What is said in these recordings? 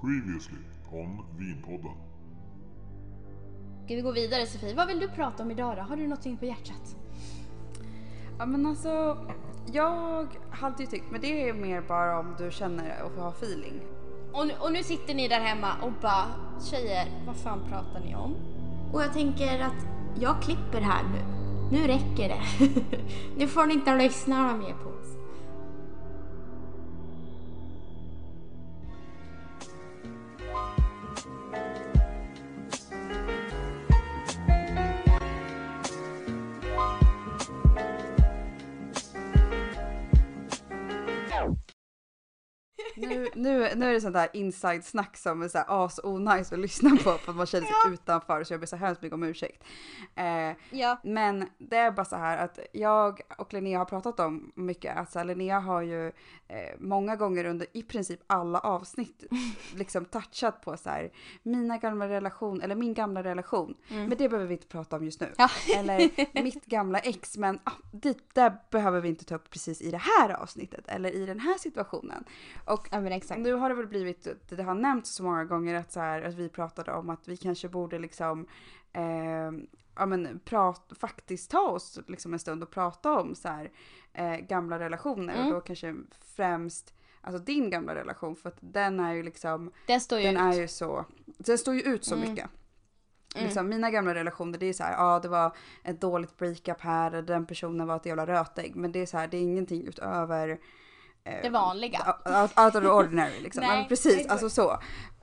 Previously on Vinpodden. Ska vi gå vidare Sofie? Vad vill du prata om idag då? Har du någonting på hjärtat? Ja men alltså, jag har alltid tyckt, men det är mer bara om du känner och har feeling. Och nu, och nu sitter ni där hemma och bara Tjejer, vad fan pratar ni om? Och jag tänker att jag klipper här nu. Nu räcker det. nu får ni inte lyssna mer på oss. Nu, är det sånt där inside-snack som är så här as onajs att lyssna på för att man känner sig utanför så jag ber så hemskt mycket om ursäkt. Eh, Ja. Men det är bara så här att jag och Linnea har pratat om mycket att så här, Linnea har ju eh, många gånger under i princip alla avsnitt liksom touchat på så här mina gamla relation eller min gamla relation. Men det behöver vi inte prata om just nu. Ja. Eller mitt gamla ex men ah, det där behöver vi inte ta upp precis i det här avsnittet eller i den här situationen. Och Ja nu har det väl blivit, det har nämnts så många gånger att, så här, att vi pratade om att vi kanske borde liksom eh, ja men prat, faktiskt ta oss liksom en stund och prata om så här, eh, gamla relationer Mm. och då kanske främst Alltså din gamla relation för att den är ju liksom, Den står ju den ut. är ju så, den står ju ut så Mm. mycket. Liksom, mina gamla relationer det är så här, ja det var ett dåligt breakup här, den personen var ett jävla rötägg. Men det är så här, det är ingenting utöver Det vanliga. out, of the ordinary liksom. Nej, men precis, alltså så.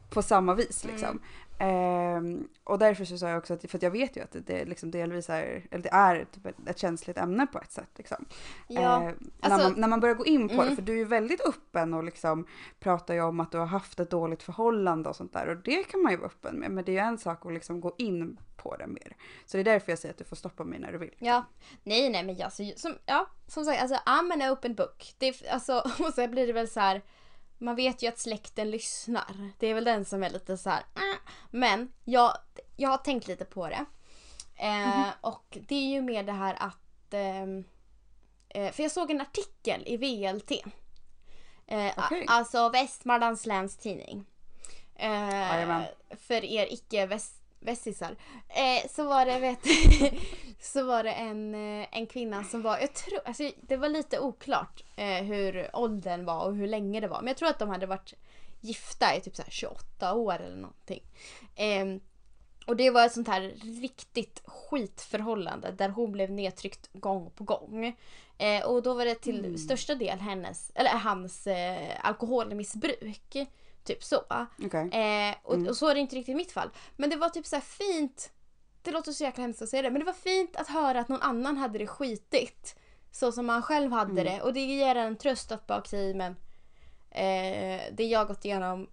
På samma vis Mm. Ehm, och därför så sa jag också att, för att jag vet ju att det, det liksom delvis är, eller det är ett, ett känsligt ämne på ett sätt liksom. Ja. När, alltså- man, när man börjar gå in på det, Mm. för du är ju väldigt öppen och liksom pratar ju om att du har haft ett dåligt förhållande och sånt där. Och det kan man ju vara öppen med, men det är ju en sak att liksom gå in på det mer. Så det är därför jag säger att du får stoppa mig när du vill. Ja, nej nej men alltså, som, ja, som sagt, alltså I'm an open book. Det alltså, och sen blir det väl så här. Man vet ju att släkten lyssnar. Det är väl den som är lite så här. "Ah." Men jag, jag har tänkt lite på det. Eh, Och det är ju mer det här att... ehm, eh, för jag såg en artikel i VLT. Eh, Okej. Alltså Västmanlands läns tidning. Eh, för er icke väst, västisar. Eh, så var det, vet så var det en, eh, en kvinna som var, jag tror, alltså det var lite oklart eh, hur åldern var och hur länge det var. Men jag tror att de hade varit gifta i typ så här 28 år eller någonting. Ehm, och det var ett sånt här riktigt skitförhållande där hon blev nedtryckt gång på gång. Eh, och då var det till största del hennes, eller hans eh, alkoholmissbruk. Typ så. Okej. Eh, och, och så är det inte riktigt i mitt fall. Men det var typ så fint. Det låter så jäkla hemskt att säga det. Men det var fint att höra att någon annan hade det skitigt. Så som man själv hade det. Och det ger en tröst att bara okej men. Eh, det jag gått igenom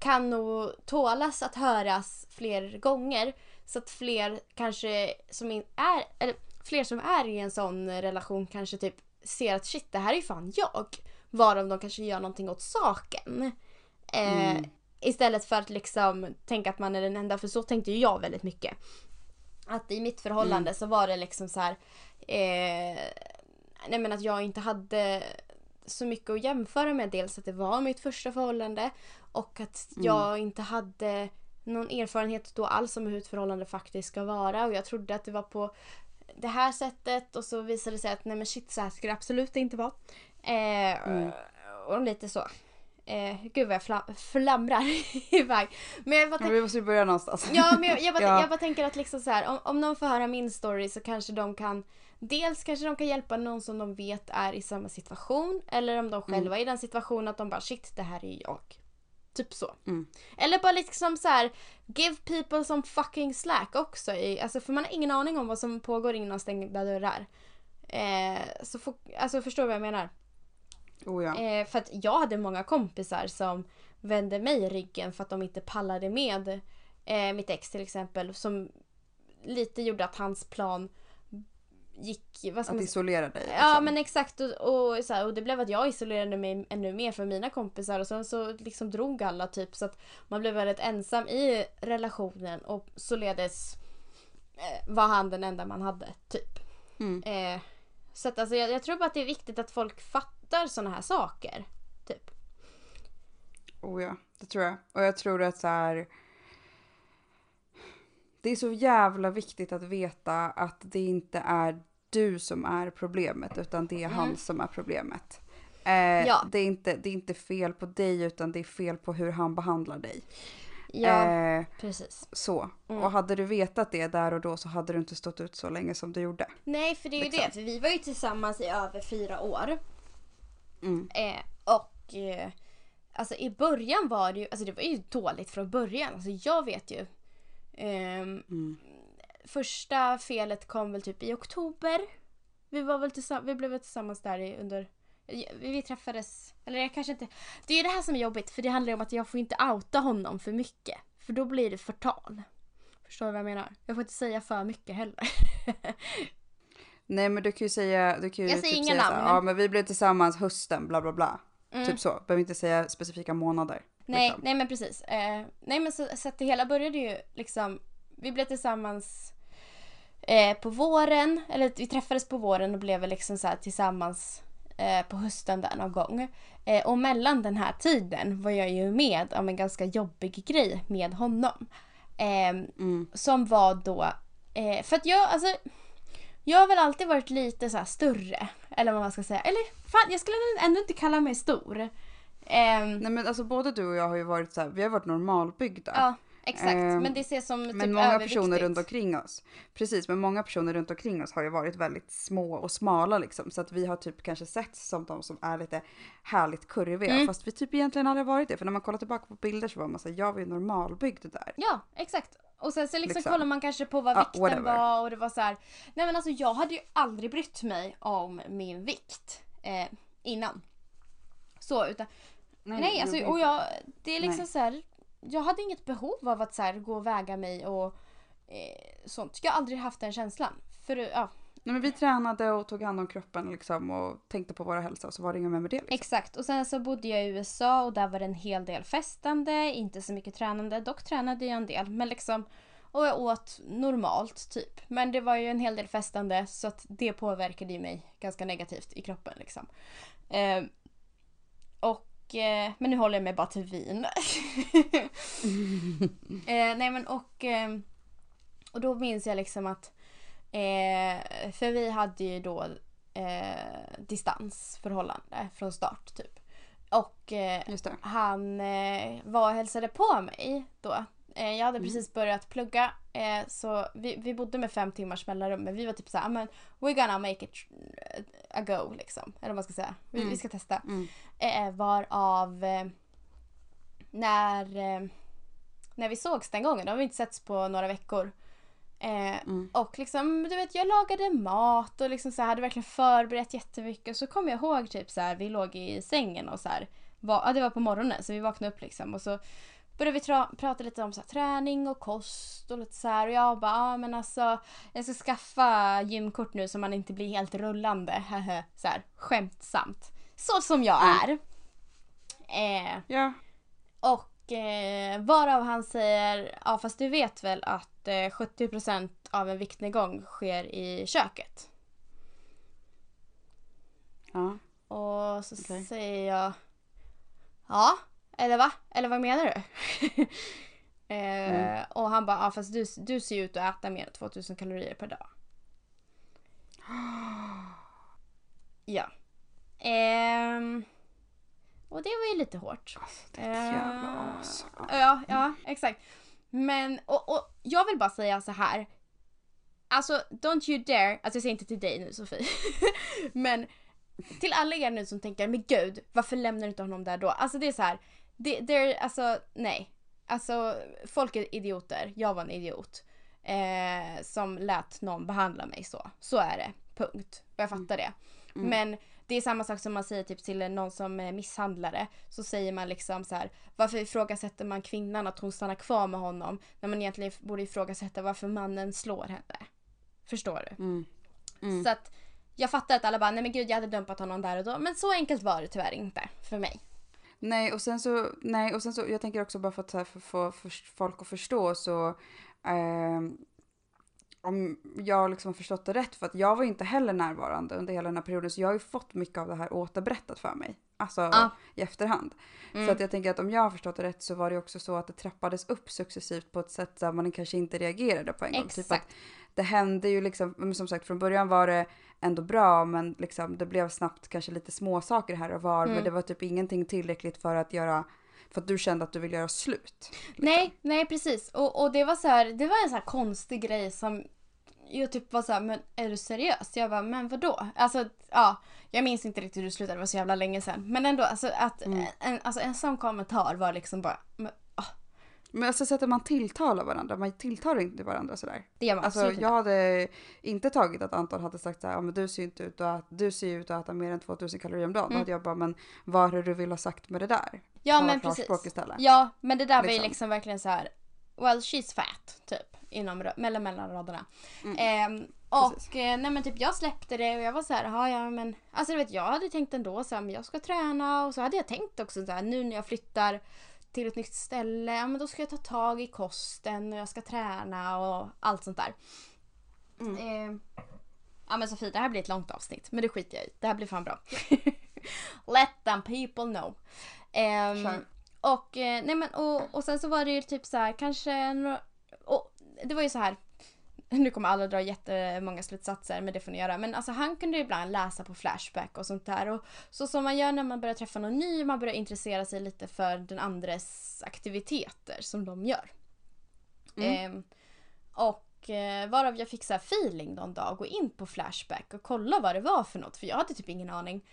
kan nog tålas att höras fler gånger. Så att fler kanske som in, är, eller fler som är i en sån relation kanske typ ser att shit det här är ju fan jag. Varav de kanske gör någonting åt saken. Eh, Istället för att liksom tänka att man är den enda, för så tänkte ju jag väldigt mycket. Att i mitt förhållande så var det liksom så här. Eh, nej men att jag inte hade så mycket att jämföra med. Dels att det var mitt första förhållande och att jag inte hade någon erfarenhet då alls om hur ett förhållande faktiskt ska vara. Och jag trodde att det var på det här sättet och så visade det sig att nej men shit så här ska det absolut inte vara. Eh, Och lite så. Eh, gud vad jag fla- flamrar iväg. Men jag bara Men vi måste ju börja någonstans. Ja, men jag, jag, bara, Ja. jag bara tänker att liksom så här, om, om någon får höra min story så kanske de kan Dels kanske de kan hjälpa någon som de vet är i samma situation eller om de själva är i den situationen att de bara shit det här är jag. Typ så. Mm. Eller bara liksom så här give people some fucking slack också. I, alltså för man har ingen aning om vad som pågår inom stängda dörrar. Eh, så alltså förstår du vad jag menar? Oh, ja. Eh, för att jag hade många kompisar som vände mig ryggen för att de inte pallade med eh, mitt ex till exempel. Som lite gjorde att hans plan gick... Vad ska Att man isolera dig. Ja liksom. men exakt och, och, så här, och det blev att jag isolerade mig ännu mer från mina kompisar och sen så liksom drog alla typ så att man blev väldigt ensam i relationen och således eh, var han den enda man hade typ. Mm. Eh, så att alltså, jag, jag tror bara att det är viktigt att folk fattar såna här saker. Typ. Oh, ja. Det tror jag. Och jag tror att så här. Det är så jävla viktigt att veta att det inte är du som är problemet utan det är Mm. han som är problemet. Eh, Ja. det, är inte, det är inte fel på dig utan det är fel på hur han behandlar dig. Ja, Eh, precis. så. Mm. Och hade du vetat det där och då så hade du inte stått ut så länge som du gjorde. Nej, för det är ju Liksom. det. För vi var ju tillsammans i över fyra år. Mm. Eh, och eh, alltså i början var det ju, alltså det var ju dåligt från början. Alltså jag vet ju. ehm, Mm. Första felet kom väl typ i oktober. Vi var väl tillsammans, vi blev väl tillsammans där i, under vi träffades, eller jag kanske inte... Det är det här som är jobbigt för det handlar om att jag får inte outa honom för mycket. För då blir det förtal. Förstår du vad jag menar? Jag får inte säga för mycket heller. Nej men du kan ju säga, du kan ju Jag säger typ inga säga så här, namn. ja men vi blev tillsammans hösten bla bla bla. Mm. Typ så, behöver inte säga specifika månader. Nej, liksom. nej men precis. Eh, nej men så, så att det hela började ju liksom, vi blev tillsammans eh, på våren, eller vi träffades på våren och blev liksom så här tillsammans eh, på hösten där någon gång. Eh, och mellan den här tiden var jag ju med om en ganska jobbig grej med honom. Eh, Mm. som var då, eh, för att jag, alltså jag har väl alltid varit lite så större, eller vad man ska säga. Eller fan, jag skulle ändå inte kalla mig stor. Ehm, Nej men alltså både du och jag har ju varit så här, vi har varit normalbyggda. Ja, exakt. Ehm, men det ses som typ men många personer runt omkring oss. Precis, men många personer runt omkring oss har ju varit väldigt små och smala liksom. Så att vi har typ kanske sett som de som är lite härligt kurviga. Mm. Fast vi typ egentligen aldrig varit det. För när man kollar tillbaka på bilder så var man såhär, jag var ju normalbyggd där. Ja, exakt. Och sen så liksom, Liksom. kollar man kanske på vad Ja, vikten whatever. var och det var så här. Nej men alltså jag hade ju aldrig brytt mig om min vikt eh, innan. Så utan, nej, alltså och jag, det är liksom Nej. så här. Jag hade inget behov av att så här, gå och väga mig och eh, sånt. Jag har aldrig haft den känslan. För ja, Nej men vi tränade och tog hand om kroppen liksom och tänkte på våra hälsa och så var det inget mer med det. Liksom. Exakt. Och sen så bodde jag i USA och där var det en hel del festande, inte så mycket tränande. Dock tränade jag en del, men liksom och jag åt normalt typ. Men det var ju en hel del festande så att det påverkade ju mig ganska negativt i kroppen liksom. Eh, och, eh, men nu håller jag mig bara till vin. eh, nej men och, eh, och då minns jag liksom att eh, för vi hade ju då eh, distansförhållande från start typ. Och eh, han eh, var och hälsade på mig då. Eh, jag hade Mm. precis börjat plugga eh, så vi, vi bodde med fem timmars mellanrum men vi var typ såhär, men we're gonna make it eh, a go liksom. Eller vad man ska säga. Vi, Mm. vi ska testa. Mm. Eh, varav när, när vi sågs den gången, då har vi inte setts på några veckor. Eh, Mm. och liksom, du vet, jag lagade mat och liksom så här, hade verkligen förberett jättemycket. Så kommer jag ihåg typ så här, vi låg i sängen och så här, var, ja, det var på morgonen så vi vaknade upp liksom och så började vi tra- prata lite om så här, träning och kost och lite så här och jag bara, ja men alltså jag ska skaffa gymkort nu så man inte blir helt rullande. så här, skämtsamt. Så som jag är. Eh, Ja. och eh, varav han säger, ja fast du vet väl att eh, 70% av en viktnedgång sker i köket. ja. Och så Okej. säger jag, ja, eller va? Eller vad menar du? eh, Mm. Och han bara, ja fast du, du ser ju ut att äta mer än 2000 kalorier per dag. Ja. Ehm, och det var ju lite hårt. Alltså, det är ett jävla Eh, as. Ja, ja, exakt. Men, och, och jag vill bara säga så här. Alltså, don't you dare, alltså jag säger inte till dig nu Sofie. men till alla er nu som tänker, men gud, varför lämnar du inte honom där då? Alltså det är så här, det, det är, alltså nej. Alltså folk är idioter, jag var en idiot. Eh, som lät någon behandla mig så. Så är det, punkt. Och jag fattar det. Mm. Men det är samma sak som man säger typ till någon som är misshandlare. Så säger man liksom så här, varför ifrågasätter man kvinnan att hon stannar kvar med honom när man egentligen borde ifrågasätta varför mannen slår henne. Förstår du? Mm. Mm. Så att jag fattar att alla bara, nej men gud jag hade dumpat honom där och då. Men så enkelt var det tyvärr inte för mig. Nej och sen så, nej och sen så, jag tänker också bara för att här, för, för folk att förstå så, ehm, om jag liksom har förstått det rätt, för att jag var inte heller närvarande under hela den här perioden, så jag har ju fått mycket av det här återberättat för mig. Alltså Ja. i efterhand. Mm. Så att jag tänker att om jag har förstått det rätt så var det också så att det trappades upp successivt på ett sätt där man kanske inte reagerade på en gång. Typ Exakt. det hände ju liksom, men som sagt från början var det ändå bra men liksom det blev snabbt kanske lite små saker här och var Mm. men det var typ ingenting tillräckligt för att göra, för att du kände att du ville göra slut. Nej, nej precis. Och, och det var så här, det var en så här konstig grej som jag typ var så här, men är du seriös? Jag bara, men vadå? Alltså, ja. Jag minns inte riktigt hur det slutade, det var så jävla länge sedan. Men ändå, alltså att Mm. en, alltså, en sån kommentar var liksom bara, men, alltså sättet man tilltalar varandra, man tilltalar inte varandra sådär. det gör man Alltså absolut jag hade inte tagit att Anton hade sagt såhär, ja men du ser ju inte ut att, du ser ut att äta mer än 2000 kalorier om dagen. Då Mm. hade jag bara, men vad är det du vill ha sagt med det där? Ja Tala men precis. istället. Ja men det där var ju Liksom. liksom verkligen så här. Well she's fat typ. Inom, mellan, mellan raderna. Ehm, och Precis. eh, nej men typ jag släppte det och jag var så här, ja men. Alltså du vet jag hade tänkt ändå så här, men jag ska träna och så hade jag tänkt också så här nu när jag flyttar till ett nytt ställe, ja men då ska jag ta tag i kosten och jag ska träna och allt sånt där. Ehm, ja men Sofie det här blir ett långt avsnitt men det skiter jag i. Det här blir fan bra. Let them people know. Ehm, Kör. och, eh, nej men, och, och sen så var det ju typ så här kanske några, och det var ju så här nu kommer alla dra jättemånga slutsatser men det får ni göra. Men alltså han kunde ibland läsa på Flashback och sånt där. Och så som man gör när man börjar träffa någon ny, man börjar intressera sig lite för den andres aktiviteter som de gör. Ehm, och eh, varav jag fick så feeling någon dag, gå in på Flashback och kolla vad det var för något. För jag hade typ ingen aning.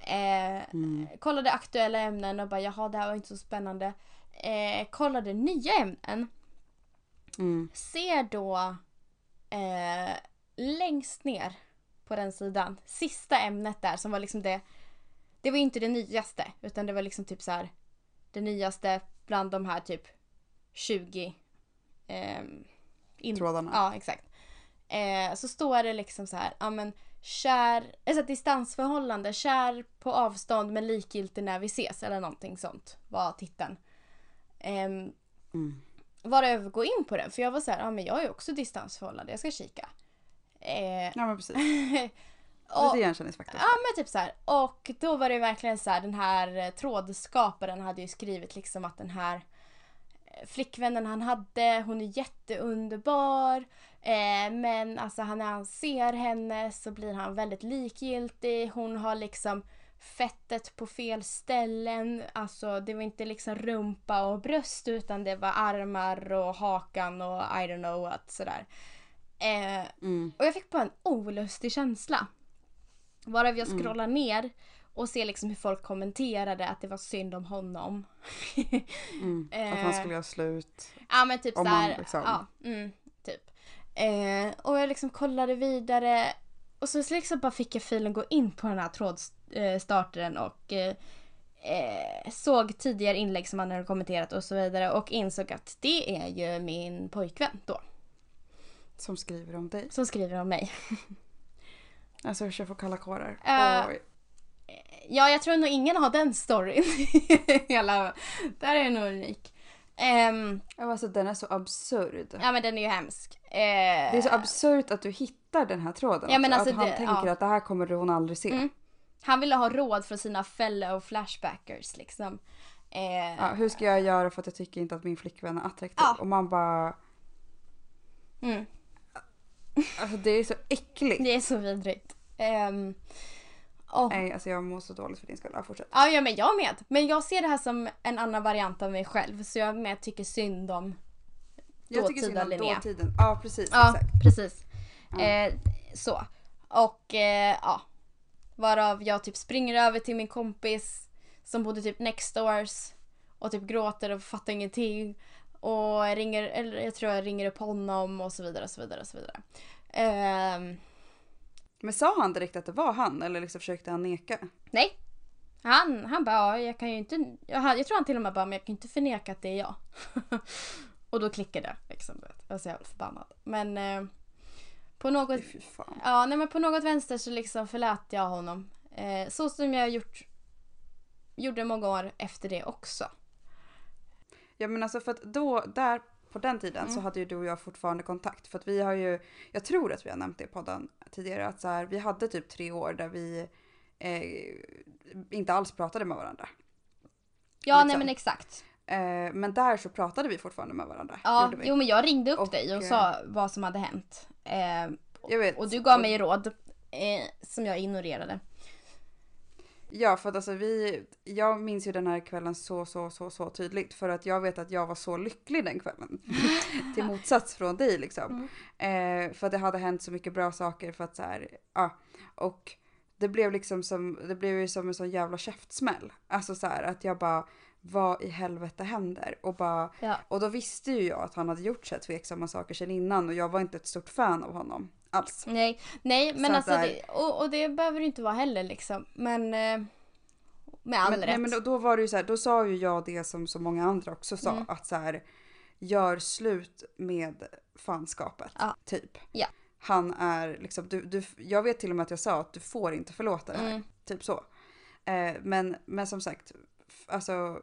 Eh, Kollade aktuella ämnen och bara jaha det här var inte så spännande. Eh, kollade nya ämnen. Mm. Ser då eh, längst ner på den sidan, sista ämnet där som var liksom det. Det var inte det nyaste utan det var liksom typ så här det nyaste bland de här typ 20 ehm, in- Trådarna. Ja, exakt. Eh, så står det liksom så här, ja men kär, alltså distansförhållande, kär på avstånd men likgiltig när vi ses eller någonting sånt var titeln. Ehm, Mm. Varav gå in på den för jag var så här, ja men jag är också distansförhållande, jag ska kika. Eh, Ja men precis. och, Lite igenkänningsfaktor. Ja men typ så här. Och då var det verkligen så här den här eh, trådskaparen hade ju skrivit liksom att den här eh, flickvännen han hade, hon är jätteunderbar. Eh, men alltså när han ser henne så blir han väldigt likgiltig. Hon har liksom fettet på fel ställen. Alltså det var inte liksom rumpa och bröst utan det var armar och hakan och I don't know what sådär. Eh, Mm. och jag fick bara en olustig känsla. Varav jag scrollar ner och ser liksom hur folk kommenterade att det var synd om honom. Mm. Att Eh, han skulle göra slut. Ja men typ såhär. liksom- Ja, mm, typ. Eh, och jag liksom kollade vidare. Och så liksom bara fick jag filen gå in på den här trådstartaren och eh, såg tidigare inlägg som han hade kommenterat och så vidare och insåg att det är ju min pojkvän då Som skriver om dig. som skriver om mig. Alltså jag får kalla kårar. Oj. Ja, jag tror nog ingen har den storyn. Hela, där är jag nog unik. Ja, Alltså den är så absurd. ja men den är ju hemsk. Eh, Det är så absurt att du hittar den här tråden. Ja, också. alltså att han det- tänker ja. att det här kommer hon aldrig se. Mm. Han ville ha råd från sina fellow flashbackers liksom. Eh, Ja, hur ska jag göra för att jag tycker inte att min flickvän är attraktiv? Ja. Och man bara, mm, alltså det är så äckligt. det är så vidrigt. Ehm, och, Nej, alltså jag mår så dåligt för din skull. Ja, fortsätt. ja, ja, men jag med. Men jag ser det här som en annan variant av mig själv. Så jag med tycker synd om Jag tycker synd dåtida om Linnea. dåtiden. Ja, precis. Ja, Exakt. precis. Eh, så. Och eh, ja. Varav jag typ springer över till min kompis som bodde typ next doors och typ gråter och fattar ingenting. Och jag ringer, eller jag tror jag ringer upp honom och så vidare och så vidare och så vidare. Ehm, Men sa han direkt att det var han eller liksom försökte han neka? nej. Han, han bara, ja, jag kan ju inte, jag, jag tror han till och med bara, men jag kan ju inte förneka att det är jag. och då klickade det liksom. Jag var så jävla förbannad. Men eh, på något. Ja, nej men på något vänster så liksom förlät jag honom. Eh, så som jag gjort, gjorde många år efter det också. Ja men alltså för att då, där på den tiden så hade ju du och jag fortfarande kontakt. För att vi har ju, jag tror att vi har nämnt det i podden tidigare, att så här, vi hade typ tre år där vi eh, inte alls pratade med varandra. Ja, nej liksom. men exakt. Eh, men där så pratade vi fortfarande med varandra. Ja, jo men jag ringde upp Och, dig och eh, sa vad som hade hänt. Eh, jag vet. och du gav Och- mig råd som jag ignorerade. Ja, för att alltså vi, jag minns ju den här kvällen så, så, så, så tydligt. För att jag vet att jag var så lycklig den kvällen. Till motsats från dig liksom. Eh, för att det hade hänt så mycket bra saker för att så här, ja. Och det blev liksom som, det blev ju som en sån jävla käftsmäll. Alltså så här att jag bara, vad i helvete händer? Och bara, Ja. och då visste ju jag att han hade gjort så här tveksamma saker sedan innan och jag var inte ett stort fan av honom alls. Nej, nej men Så alltså där- det, och, och det behöver det inte vara heller liksom. Men eh, med all men, rätt. nej, men då, då var det ju så här, då sa ju jag det som så många andra också sa, Mm. att så här, gör slut med fanskapet. Ja. Typ. Ja. Han är liksom, du, du, jag vet till och med att jag sa att du får inte förlåta det här. Mm. Typ så. Eh, men, men som sagt, alltså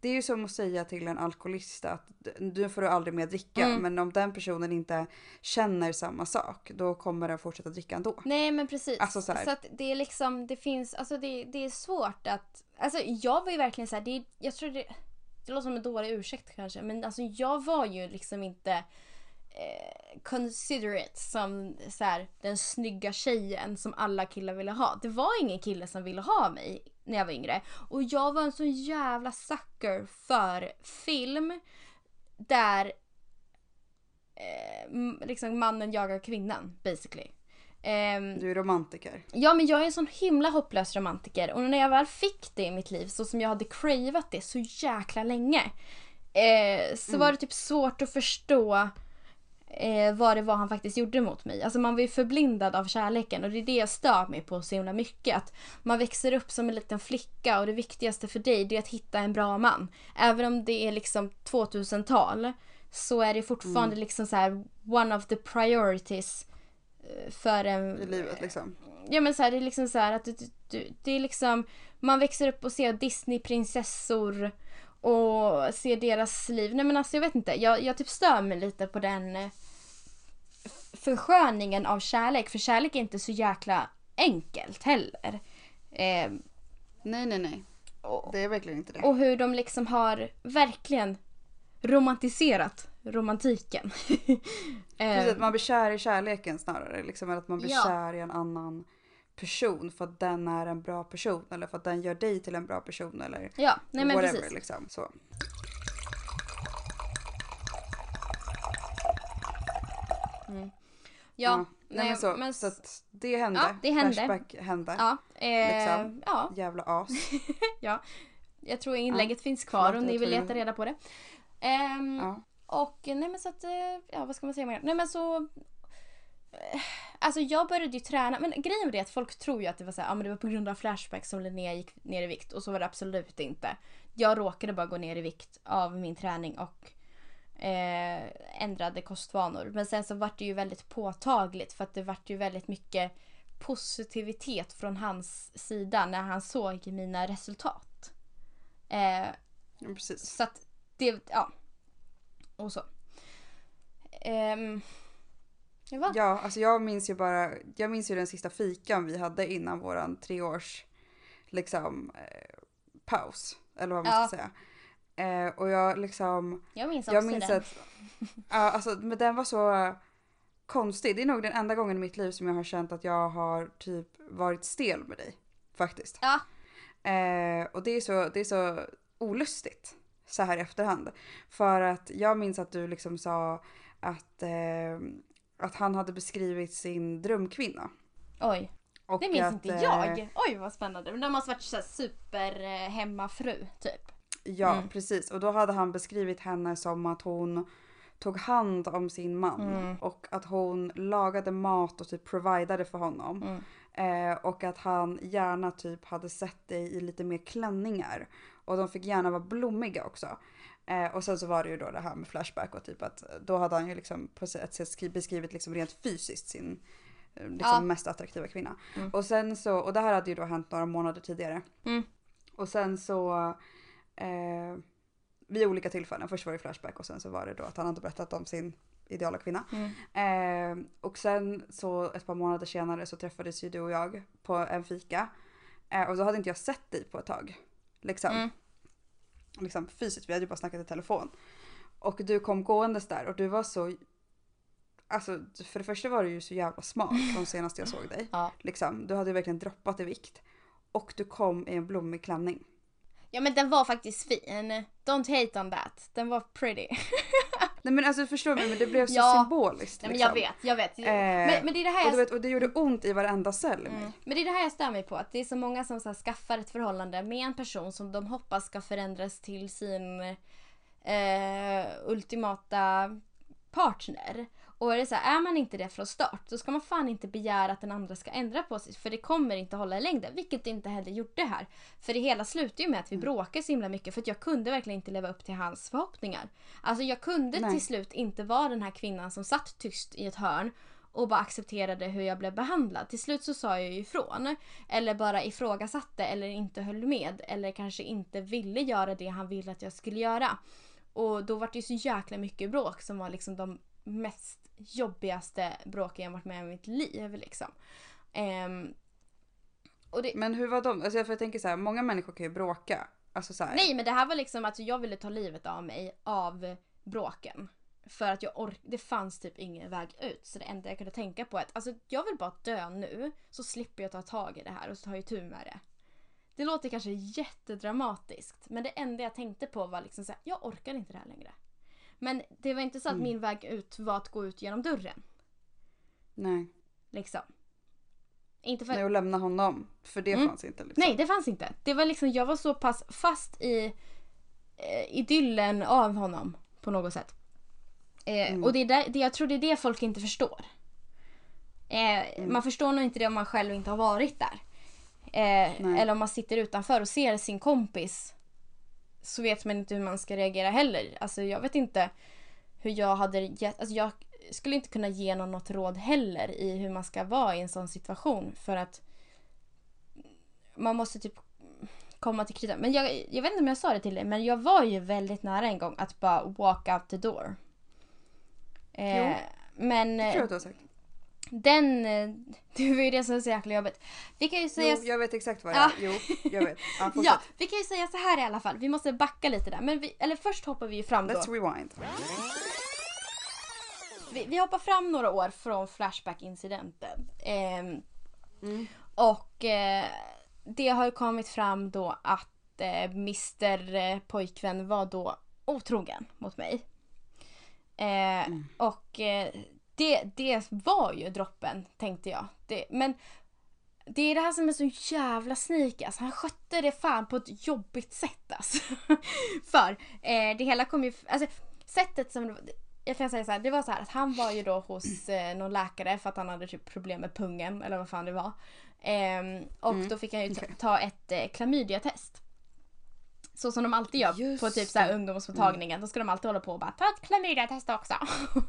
det är ju som att säga till en alkoholist att du får du aldrig mer dricka. Mm. Men om den personen inte känner samma sak, då kommer den fortsätta dricka ändå. Nej men precis. Alltså så så att det är liksom, det finns, alltså det, det är svårt att, alltså jag var ju verkligen så här, det, jag tror det, det låter som en dålig ursäkt kanske, men alltså jag var ju liksom inte eh, considerate som så här, den snygga tjejen som alla killar ville ha. Det var ingen kille som ville ha mig när jag var yngre. Och jag var en sån jävla sucker för film där eh, liksom mannen jagar kvinnan basically. Ehm, Du är romantiker. Ja men jag är en sån himla hopplös romantiker och när jag väl fick det i mitt liv så som jag hade cravat det så jäkla länge. Eh, så var det typ svårt att förstå eh, vad det var han faktiskt gjorde mot mig. Alltså man var ju förblindad av kärleken och det är det jag stör mig på så himla mycket. Att man växer upp som en liten flicka och det viktigaste för dig det är att hitta en bra man. Även om det är liksom 2000-tal så är det fortfarande liksom så här one of the priorities eh, för en I livet liksom. Ja men så här, det är liksom så här att du, du, det är liksom man växer upp och ser Disneyprinsessor och ser deras liv. Nej men alltså jag vet inte, jag, jag typ stör mig lite på den eh, försköningen av kärlek. För kärlek är inte så jäkla enkelt heller. Eh, Nej, nej, nej. och, Det är verkligen inte det. och hur de liksom har verkligen romantiserat romantiken. eh, Precis, att man blir kär i kärleken snarare. Liksom, än att man blir Ja. kär i en annan person för att den är en bra person eller för att den gör dig till en bra person eller ja, nej men whatever. precis. Liksom. Så. Ja, nej, men så, men så att det hände. Ja, det hände. Flashback hände. Ja, eh, Liksom. ja, Jävla as. ja. Jag tror inlägget finns kvar Förlåt, om ni vill leta reda på det. Ehm, Ja. Och nej men så att, eh, ja vad ska man säga mer? Nej men så... eh, Alltså jag började ju träna, men grejen var det att folk tror ju att det var så här, ja men det var på grund av Flashback som Linnea gick ner i vikt och så var det absolut inte. Jag råkade bara gå ner i vikt av min träning och eh, ändrade kostvanor. Men sen så vart det ju väldigt påtagligt för att det vart ju väldigt mycket positivitet från hans sida när han såg mina resultat. Eh, Ja, precis. så att det, ja. Och så. Ehm, ja? Ja, alltså jag minns ju bara, jag minns ju den sista fikan vi hade innan våran treårs liksom eh, paus. Eller vad man Ja. ska säga. Eh, och jag liksom, Jag minns också jag minns den. att, ja alltså men den var så konstig. Det är nog den enda gången i mitt liv som jag har känt att jag har typ varit stel med dig. Faktiskt. Ja. Eh, och det är, så, det är så olustigt så här i efterhand. För att jag minns att du liksom sa att, eh, att han hade beskrivit sin drömkvinna. Oj, Och det minns att, inte eh, jag. Oj vad spännande. Men de måste varit så här super eh, typ. Ja, Mm. precis. Och då hade han beskrivit henne som att hon tog hand om sin man Mm. och att hon lagade mat och typ providade för honom. Mm. Eh, och att han gärna typ hade sett dig i lite mer klänningar. Och de fick gärna vara blommiga också. Eh, och sen så var det ju då det här med Flashback och typ att då hade han ju liksom på ett sätt skri- beskrivit liksom rent fysiskt sin eh, liksom Ja. mest attraktiva kvinna. Mm. Och sen så, och det här hade ju då hänt några månader tidigare. Mm. Och sen så eh, vid olika tillfällen. Först var det Flashback och sen så var det då att han hade berättat om sin ideala kvinna. Mm. Eh, och sen så ett par månader senare så träffades ju du och jag på en fika. Eh, och då hade inte jag sett dig på ett tag. Liksom. Mm. liksom fysiskt, vi hade ju bara snackat i telefon. Och du kom gåendes där och du var så... Alltså för det första var du ju så jävla smak från senast jag såg dig. Ja. Liksom, du hade ju verkligen droppat i vikt. Och du kom i en blommig klänning. Ja men den var faktiskt fin. Don't hate on that. Den var pretty. Nej men alltså förstår du, men det blev så Ja. symboliskt. Nej, men liksom. jag vet, jag vet. Eh, men, men det är det här och, jag vet, och det gjorde ont i varenda cell. Mm. Men det är det här jag stör mig på. Att det är så många som så här, skaffar ett förhållande med en person som de hoppas ska förändras till sin eh, ultimata partner. Och är det så här, är man inte det från start så ska man fan inte begära att den andra ska ändra på sig. För det kommer inte hålla i längden. Vilket det inte heller gjorde här. För det hela slutar ju med att vi bråkar så himla mycket. För att jag kunde verkligen inte leva upp till hans förhoppningar. Alltså jag kunde Nej. till slut inte vara den här kvinnan som satt tyst i ett hörn och bara accepterade hur jag blev behandlad. Till slut så sa jag ju ifrån. Eller bara ifrågasatte eller inte höll med. Eller kanske inte ville göra det han ville att jag skulle göra. Och då var det ju så jäkla mycket bråk som var liksom de mest jobbigaste bråken jag varit med om i mitt liv. Liksom. Och det, Men hur var de? Alltså för jag tänker så här, många människor kan ju bråka. Alltså så här, nej men det här var liksom att jag ville ta livet av mig av bråken. För att jag ork- det fanns typ ingen väg ut. Så det enda jag kunde tänka på är att alltså, jag vill bara dö nu. Så slipper jag ta tag i det här och jag tur med det. Det låter kanske jättedramatiskt. Men det enda jag tänkte på var liksom så här, jag orkar inte det här längre. Men det var inte så att Mm. min väg ut var att gå ut genom dörren. Nej. Liksom. Inte för Nej, och lämna honom. För det Mm. fanns inte liksom. Nej, det fanns inte. Det var liksom, jag var så pass fast i eh, idyllen av honom på något sätt. Eh, Mm. Och det är där, det, jag tror det är det folk inte förstår. Eh, Mm. Man förstår nog inte det om man själv inte har varit där. Eh, eller om man sitter utanför och ser sin kompis så vet man inte hur man ska reagera heller. Alltså jag vet inte hur jag hade gett, alltså jag skulle inte kunna ge någon något råd heller i hur man ska vara i en sån situation för att man måste typ komma till kritan. Men jag, jag vet inte om jag sa det till dig men jag var ju väldigt nära en gång att bara walk out the door. Eh, Jo. men Det tror jag eh, att du har sagt. Den, eh, det var ju det som var så jäkla jobbigt. Vi kan ju säga Jo, jag vet exakt vad det Ja. är. Jo, jag vet. Ja. Ja, vi kan ju säga så här i alla fall. Vi måste backa lite där. Men vi, eller först hoppar vi ju fram då. Let's rewind. Vi, vi hoppar fram några år från Flashback-incidenten. Ehm, Mm. och eh, det har ju kommit fram då att eh, Mr eh, pojkvän var då otrogen mot mig. Eh, Mm. Och eh, det, det var ju droppen tänkte jag. Det, men det är det här som är så jävla sneaky. Alltså, han skötte det fan på ett jobbigt sätt alltså. För eh, det hela kom ju... Alltså, sättet som det var, jag kan säga så här, det var så att han var ju då hos eh, någon läkare för att han hade typ problem med pungen eller vad fan det var. Ehm, och Mm, då fick han ju ta, ta ett eh, klamydiatest. Så som de alltid gör Just på typ så här ungdomsmottagningen. Då ska de alltid hålla på och bara ta ett klamydiatest också.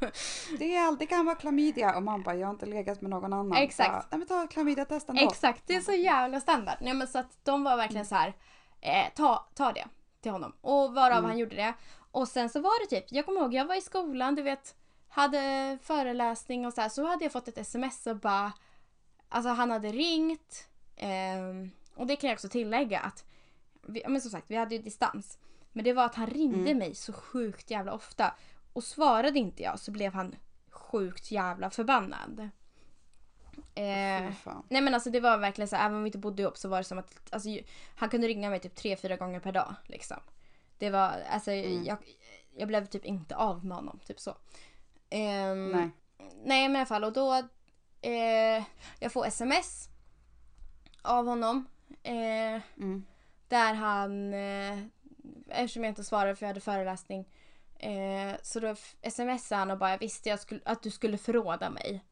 Det, är, det kan vara klamydia och man bara, jag har inte legat med någon annan. Exakt. Bara, Nej men ta klamydiatest ändå. Exakt, det är så jävla standard. Nej, men så att de var verkligen så här, eh, ta, ta det till honom. Och varav Mm. han gjorde det. Och sen så var det typ, jag kommer ihåg jag var i skolan, du vet, hade föreläsning och så här, så hade jag fått ett sms och bara, alltså han hade ringt. ehm, och det kan jag också tillägga att, vi, men som sagt vi hade ju distans. Men det var att han ringde Mm. mig så sjukt jävla ofta. Och svarade inte jag så blev han sjukt jävla förbannad. Eh. Nej men alltså det var verkligen så här, även om vi inte bodde ihop så var det som att alltså, han kunde ringa mig typ tre, fyra gånger per dag. Liksom. Det var, alltså Mm. jag, jag blev typ inte av med honom. Typ så. Ehm, Nej. Nej men i alla fall och då eh, jag får sms av honom. Eh, Mm. Där han, eh, eftersom jag inte svarade för jag hade föreläsning. Eh, så då smsade han och bara jag visste jag skulle, att du skulle förråda mig.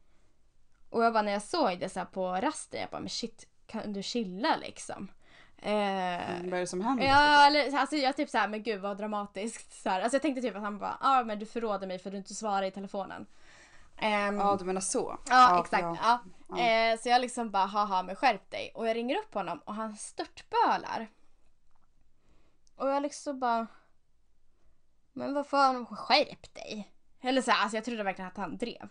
Och jag bara när jag såg det så på rasten jag bara men shit kan du chilla liksom. Eh, Mm, Vad är det som händer? Ja, eller, alltså jag typ såhär, men gud vad dramatiskt. Så här. Alltså jag tänkte typ att han bara, ja ah, men du förråder mig för du inte svarar i telefonen. Ehm, Ja, du menar så? Ja, exakt. Ja. Ja. Eh, så jag liksom bara, haha men skärp dig. Och jag ringer upp honom och han störtbölar. Och jag liksom bara... men vad fan skärp dig. Eller så här, alltså jag trodde verkligen att han drev.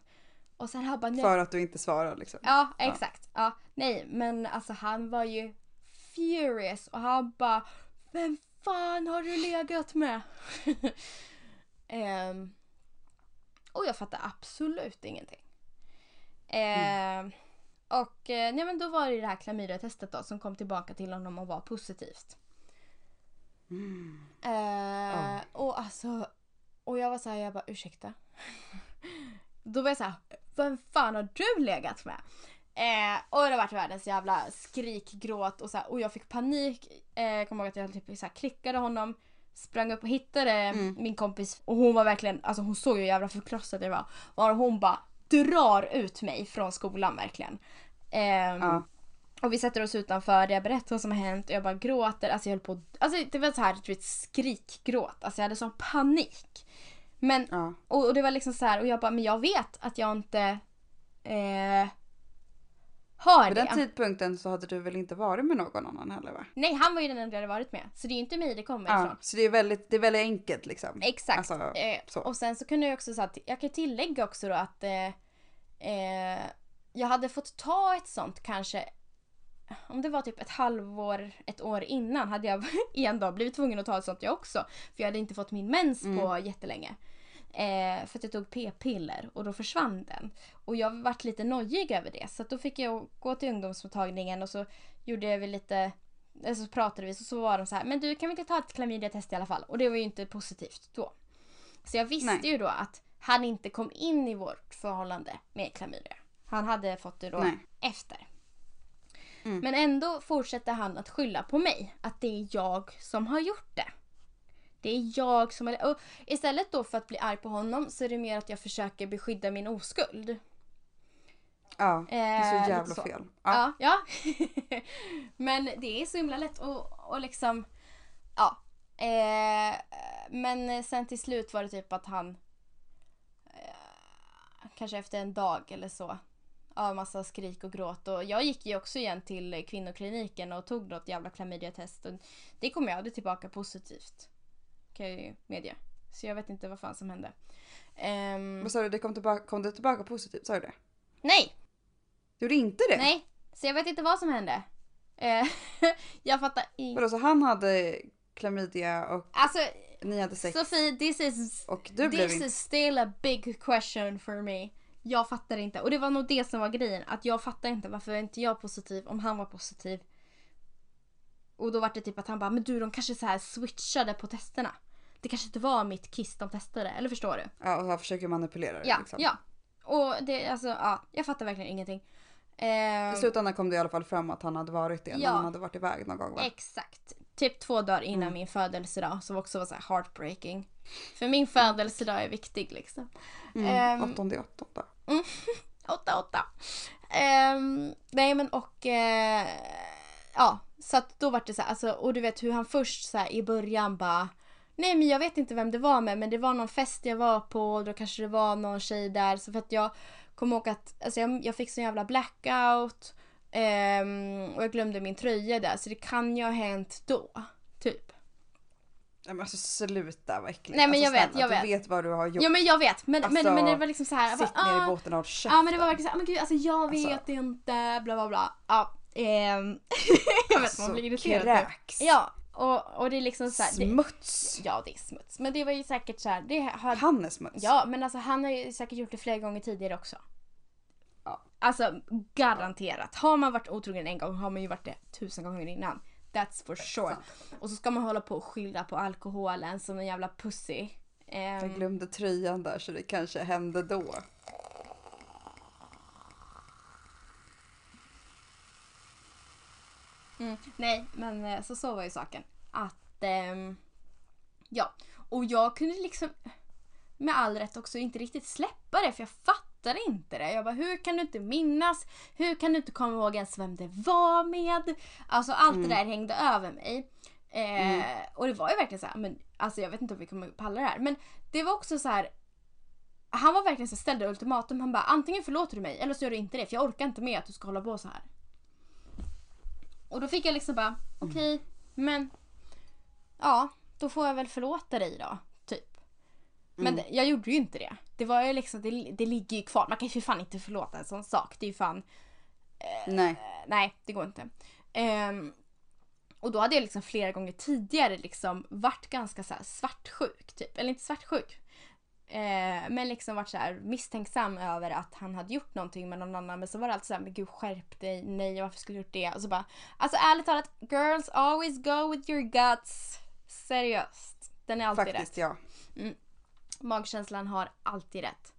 Och sen han bara nej. För att du inte svarar liksom. Ja, exakt. Ja. nej, men alltså han var ju furious och han bara Vem fan har du legat med? Ehm, och jag fattar absolut ingenting. Ehm, Och eh, men då var det det här klamydiatestet då som kom tillbaka till honom och var positivt. Mm. Eh, Och alltså, och jag var så här, jag bara ursäkta. Då var jag så här, vem fan har du legat med? Eh, och det vart världens jävla skrikgråt och, så här, och jag fick panik. Eh, kommer ihåg att jag typ så här, klickade honom, sprang upp och hittade Mm. min kompis och hon var verkligen, alltså hon såg ju hur jävla förkrossad jag var. Och hon bara drar ut mig från skolan verkligen. Ehm, Ja. Och vi sätter oss utanför, jag berättar vad som har hänt och jag bara gråter. Alltså jag höll på Alltså det var så här, du vet, skrikgråt. Alltså jag hade sån panik. Men, Ja. och, och det var liksom så här, och jag bara, men jag vet att jag inte eh, har Vid det. den tidpunkten så hade du väl inte varit med någon annan heller va? Nej, han var ju den enda jag hade varit med. Så det är ju inte mig det kommer Ja, ifrån. så det är väldigt, det är väldigt enkelt liksom. Exakt. Alltså, eh, och sen så kunde jag också säga att jag kan tillägga också då att eh, eh, jag hade fått ta ett sånt kanske om det var typ ett halvår, ett år innan hade jag en dag blivit tvungen att ta ett sånt jag också. För jag hade inte fått min mens på jättelänge. Eh, för att jag tog p-piller och då försvann den. Och jag vart lite nojig över det. Så då fick jag gå till ungdomsmottagningen och så gjorde vi lite eller så pratade vi så, så var de så här, men du kan vi inte ta ett klamydiatest i alla fall? Och det var ju inte positivt då. Så jag visste Nej. ju då att han inte kom in i vårt förhållande med klamydia. Han hade fått det då Nej. efter. Mm. Men ändå fortsätter han att skylla på mig. Att det är jag som har gjort det. Det är jag som har... Och istället då för att bli arg på honom så är det mer att jag försöker beskydda min oskuld. Ja, det är Eh, så jävla lite så. fel. Ja. Ja. ja. Men det är så himla lätt och, och liksom... Ja. Eh, men sen till slut var det typ att han... Eh, kanske efter en dag eller så. Av massa skrik och gråt. Och jag gick ju också igen till kvinnokliniken och tog något jävla klamydiatest. Och det kom jag aldrig tillbaka positivt. Kan jag ju medge. Så jag vet inte vad fan som hände. Ehm, Vad sa du, det kom, tillbaka, kom det tillbaka positivt? Sa du det? nej! Du gjorde inte det? Nej, så jag vet inte vad som hände. Eh, jag fattar inget. Vadå, så han hade klamydia och Alltså, ni hade sex Sofie, this is, och du blev this inte... is still a big question for me. Jag fattar inte. Och det var nog det som var grejen. Att jag fattar inte varför är inte jag positiv om han var positiv. Och då var det typ att han bara, men du de kanske så här switchade på testerna. Det kanske inte var mitt kiss de testade, eller förstår du? Ja, och han försöker manipulera det Ja, liksom. ja. Och det, alltså, ja, jag fattar verkligen ingenting. Eh, I slutändan kom det i alla fall fram att han hade varit det när Ja. han hade varit iväg någon gång va? Exakt. Typ två dagar innan Mm. min födelsedag som också var så här heartbreaking. För min födelsedag är viktig liksom. Mm, Ehm, åttonde åttonde. Mm. Åtta, åtta. Um, nej men och uh, ja, så att då var det så här, alltså, och du vet hur han först så här, i början bara Nej men jag vet inte vem det var med men det var någon fest jag var på och då kanske det var någon tjej där så för att jag kommer ihåg att alltså, jag, jag fick sån jävla blackout um, och jag glömde min tröja där så det kan ju ha hänt då. Typ. Nej men alltså sluta vad äckligt. Nej, men alltså, jag vet, snälla, jag du vet. vet vad du har gjort. Ja men jag vet men, Alltså, men, men det var liksom så här. jag Sitt bara, ner "Ah." i båten och håll käften. Ja men det var verkligen såhär, men gud alltså jag vet Alltså. inte, bla bla bla. Ja, ehm, jag vet man Alltså, blir irriterad. typ. kräks. Ja, och, och det är liksom såhär. Det, Smuts. ja det är smuts. Men det var ju säkert såhär, det har, Han är smuts. ja men alltså han har ju säkert gjort det flera gånger tidigare också. Ja. Alltså garanterat. Har man varit otrogen en gång har man ju varit det tusen gånger innan. That's for sure. Och så ska man hålla på och skylla på alkoholen som en jävla pussy. Ehm, Jag glömde tröjan där så det kanske hände då. Mm, nej, men eh, så så var ju saken. Att, ehm, ja. Och jag kunde liksom med all rätt också inte riktigt släppa det för jag fattade inte det. Jag bara, hur kan du inte minnas? Hur kan du inte komma ihåg ens vem det var med? Alltså allt det där hängde över mig. Eh, Och det var ju verkligen så här, men alltså jag vet inte om vi kommer palla det här. Men det var också så här. Han var verkligen så ställde ultimatum. Han bara, antingen förlåter du mig eller så gör du inte det. För jag orkar inte med att du ska hålla på så här. Och då fick jag liksom bara, okej, men ja, då får jag väl förlåta dig då. Men det, jag gjorde ju inte det. Det var ju liksom, det, det ligger ju kvar. Man kan ju fan inte förlåta en sån sak. Det är ju fan, Nej. eh, nej det går inte. Ehm, och då hade jag liksom flera gånger tidigare liksom varit ganska så svartsjuk typ. Eller inte svartsjuk. Eh, men liksom varit så misstänksam över att han hade gjort någonting med någon annan. Men så var det alltid så här, men gud skärp dig, nej varför skulle du gjort det? Och så bara, alltså ärligt talat, girls always go with your guts. Seriöst. Den är alltid Faktiskt rätt. ja. Magkänslan har alltid rätt.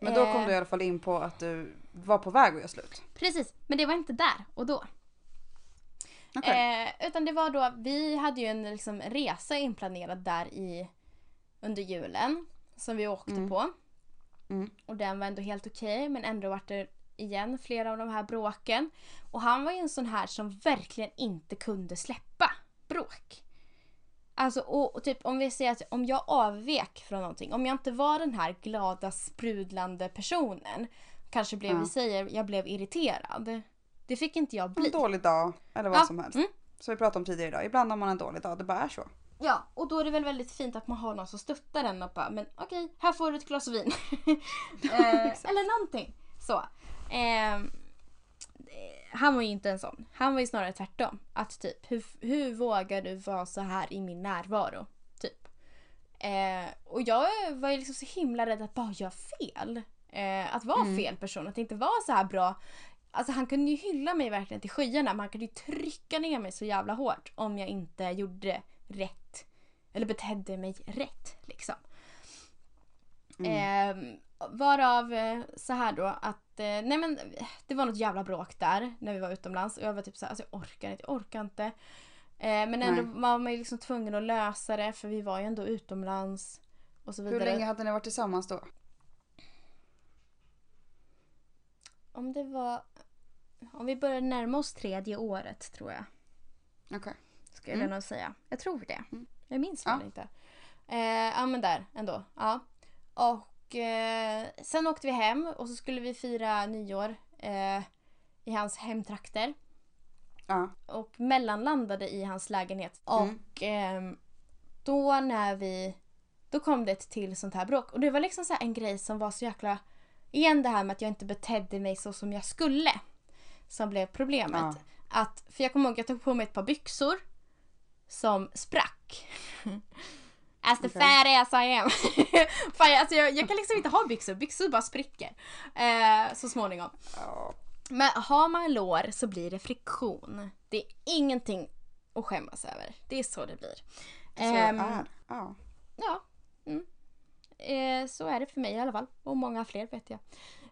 Men då kom Eh, du i alla fall in på att du var på väg att göra slut. Precis, men det var inte där och då. Okej. Eh, utan det var då, vi hade ju en liksom, resa inplanerad där i under julen. Som vi åkte på. Mm. Och den var ändå helt okej men ändå vart det igen flera av de här bråken. Och han var ju en sån här som verkligen inte kunde släppa bråk. Alltså och, och typ om vi säger att om jag avvek från någonting, om jag inte var den här glada sprudlande personen. Kanske blev, Ja. vi säger, jag blev irriterad. Det fick inte jag bli. En dålig dag eller vad Ja, som helst. mm. Som vi pratade om tidigare idag. Ibland har man en dålig dag, det bara är så. Ja, och då är det väl väldigt fint att man har någon som stöttar en och bara, men okej, här får du ett glas vin. eh, eller någonting. Så. Eh, han var ju inte en sån. Han var ju snarare tvärtom. Att typ, hur, hur vågar du vara så här i min närvaro? Typ. Eh, och jag var ju liksom så himla rädd att bara göra fel. Eh, att vara fel person, att inte vara så här bra. Alltså han kunde ju hylla mig verkligen till skyarna men han kunde ju trycka ner mig så jävla hårt om jag inte gjorde rätt. Eller betedde mig rätt liksom. Eh, varav eh, så här då att, eh, nej men det var något jävla bråk där när vi var utomlands och jag var typ så här, alltså jag orkar inte, jag orkar inte. Eh, men ändå Nej. var man ju liksom tvungen att lösa det för vi var ju ändå utomlands. Och så Hur vidare. länge hade ni varit tillsammans då? Om det var, om vi börjar närma oss tredje året tror jag. Okej. Skulle jag nog säga. Jag tror det. Jag minns Ja. inte. Eh, ja men där ändå. Ja. Och eh, sen åkte vi hem och så skulle vi fira nyår eh, i hans hemtrakter. Ja. Och mellanlandade i hans lägenhet. Och ehm, då när vi... Då kom det ett till sånt här bråk. Och det var liksom så en grej som var så jäkla... Igen det här med att jag inte betedde mig så som jag skulle. Som blev problemet. Ja. Att, för jag kommer ihåg att jag tog på mig ett par byxor. Som sprack. As the Okej. fat ass I am. Fan, jag, alltså jag, jag kan liksom inte ha byxor. Byxor bara spricker. Eh, så småningom. Men har man lår så blir det friktion. Det är ingenting att skämmas över. Det är så det blir. Så Ehm, är Ja. Ja. Mm. Eh, så är det för mig i alla fall. Och många fler vet jag.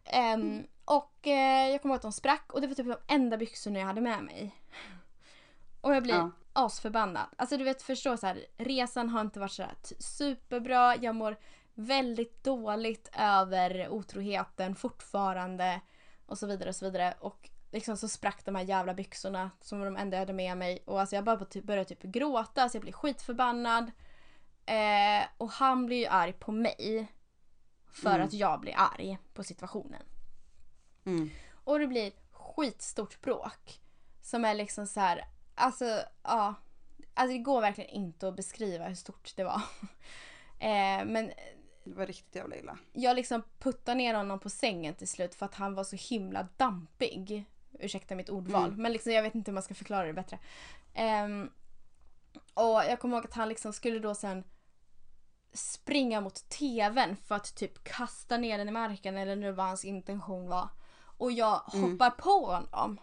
Ehm, Och eh, jag kommer ihåg att de sprack och det var typ de enda byxorna jag hade med mig. Och jag blir Ja. Asförbannad. Alltså du vet förstå så här, resan har inte varit så superbra. Jag mår väldigt dåligt över otroheten fortfarande. Och så vidare och så vidare. Och liksom så sprack de här jävla byxorna som var de enda jag hade med mig. Och alltså jag bara typ, började typ gråta så jag blir skitförbannad. Eh, och han blir ju arg på mig. För Mm. att jag blir arg på situationen. Mm. Och det blir skitstort bråk. Som är liksom så här, alltså ja. Alltså det går verkligen inte att beskriva hur stort det var. eh, men Det var riktigt jävla illa. jag liksom puttade ner honom på sängen till slut för att han var så himla dampig. Ursäkta mitt ordval, men liksom, jag vet inte hur man ska förklara det bättre. Ehm, och jag kommer ihåg att han liksom skulle då sen springa mot tvn för att typ kasta ner den i marken eller nu vad hans intention var. Och jag hoppar på honom.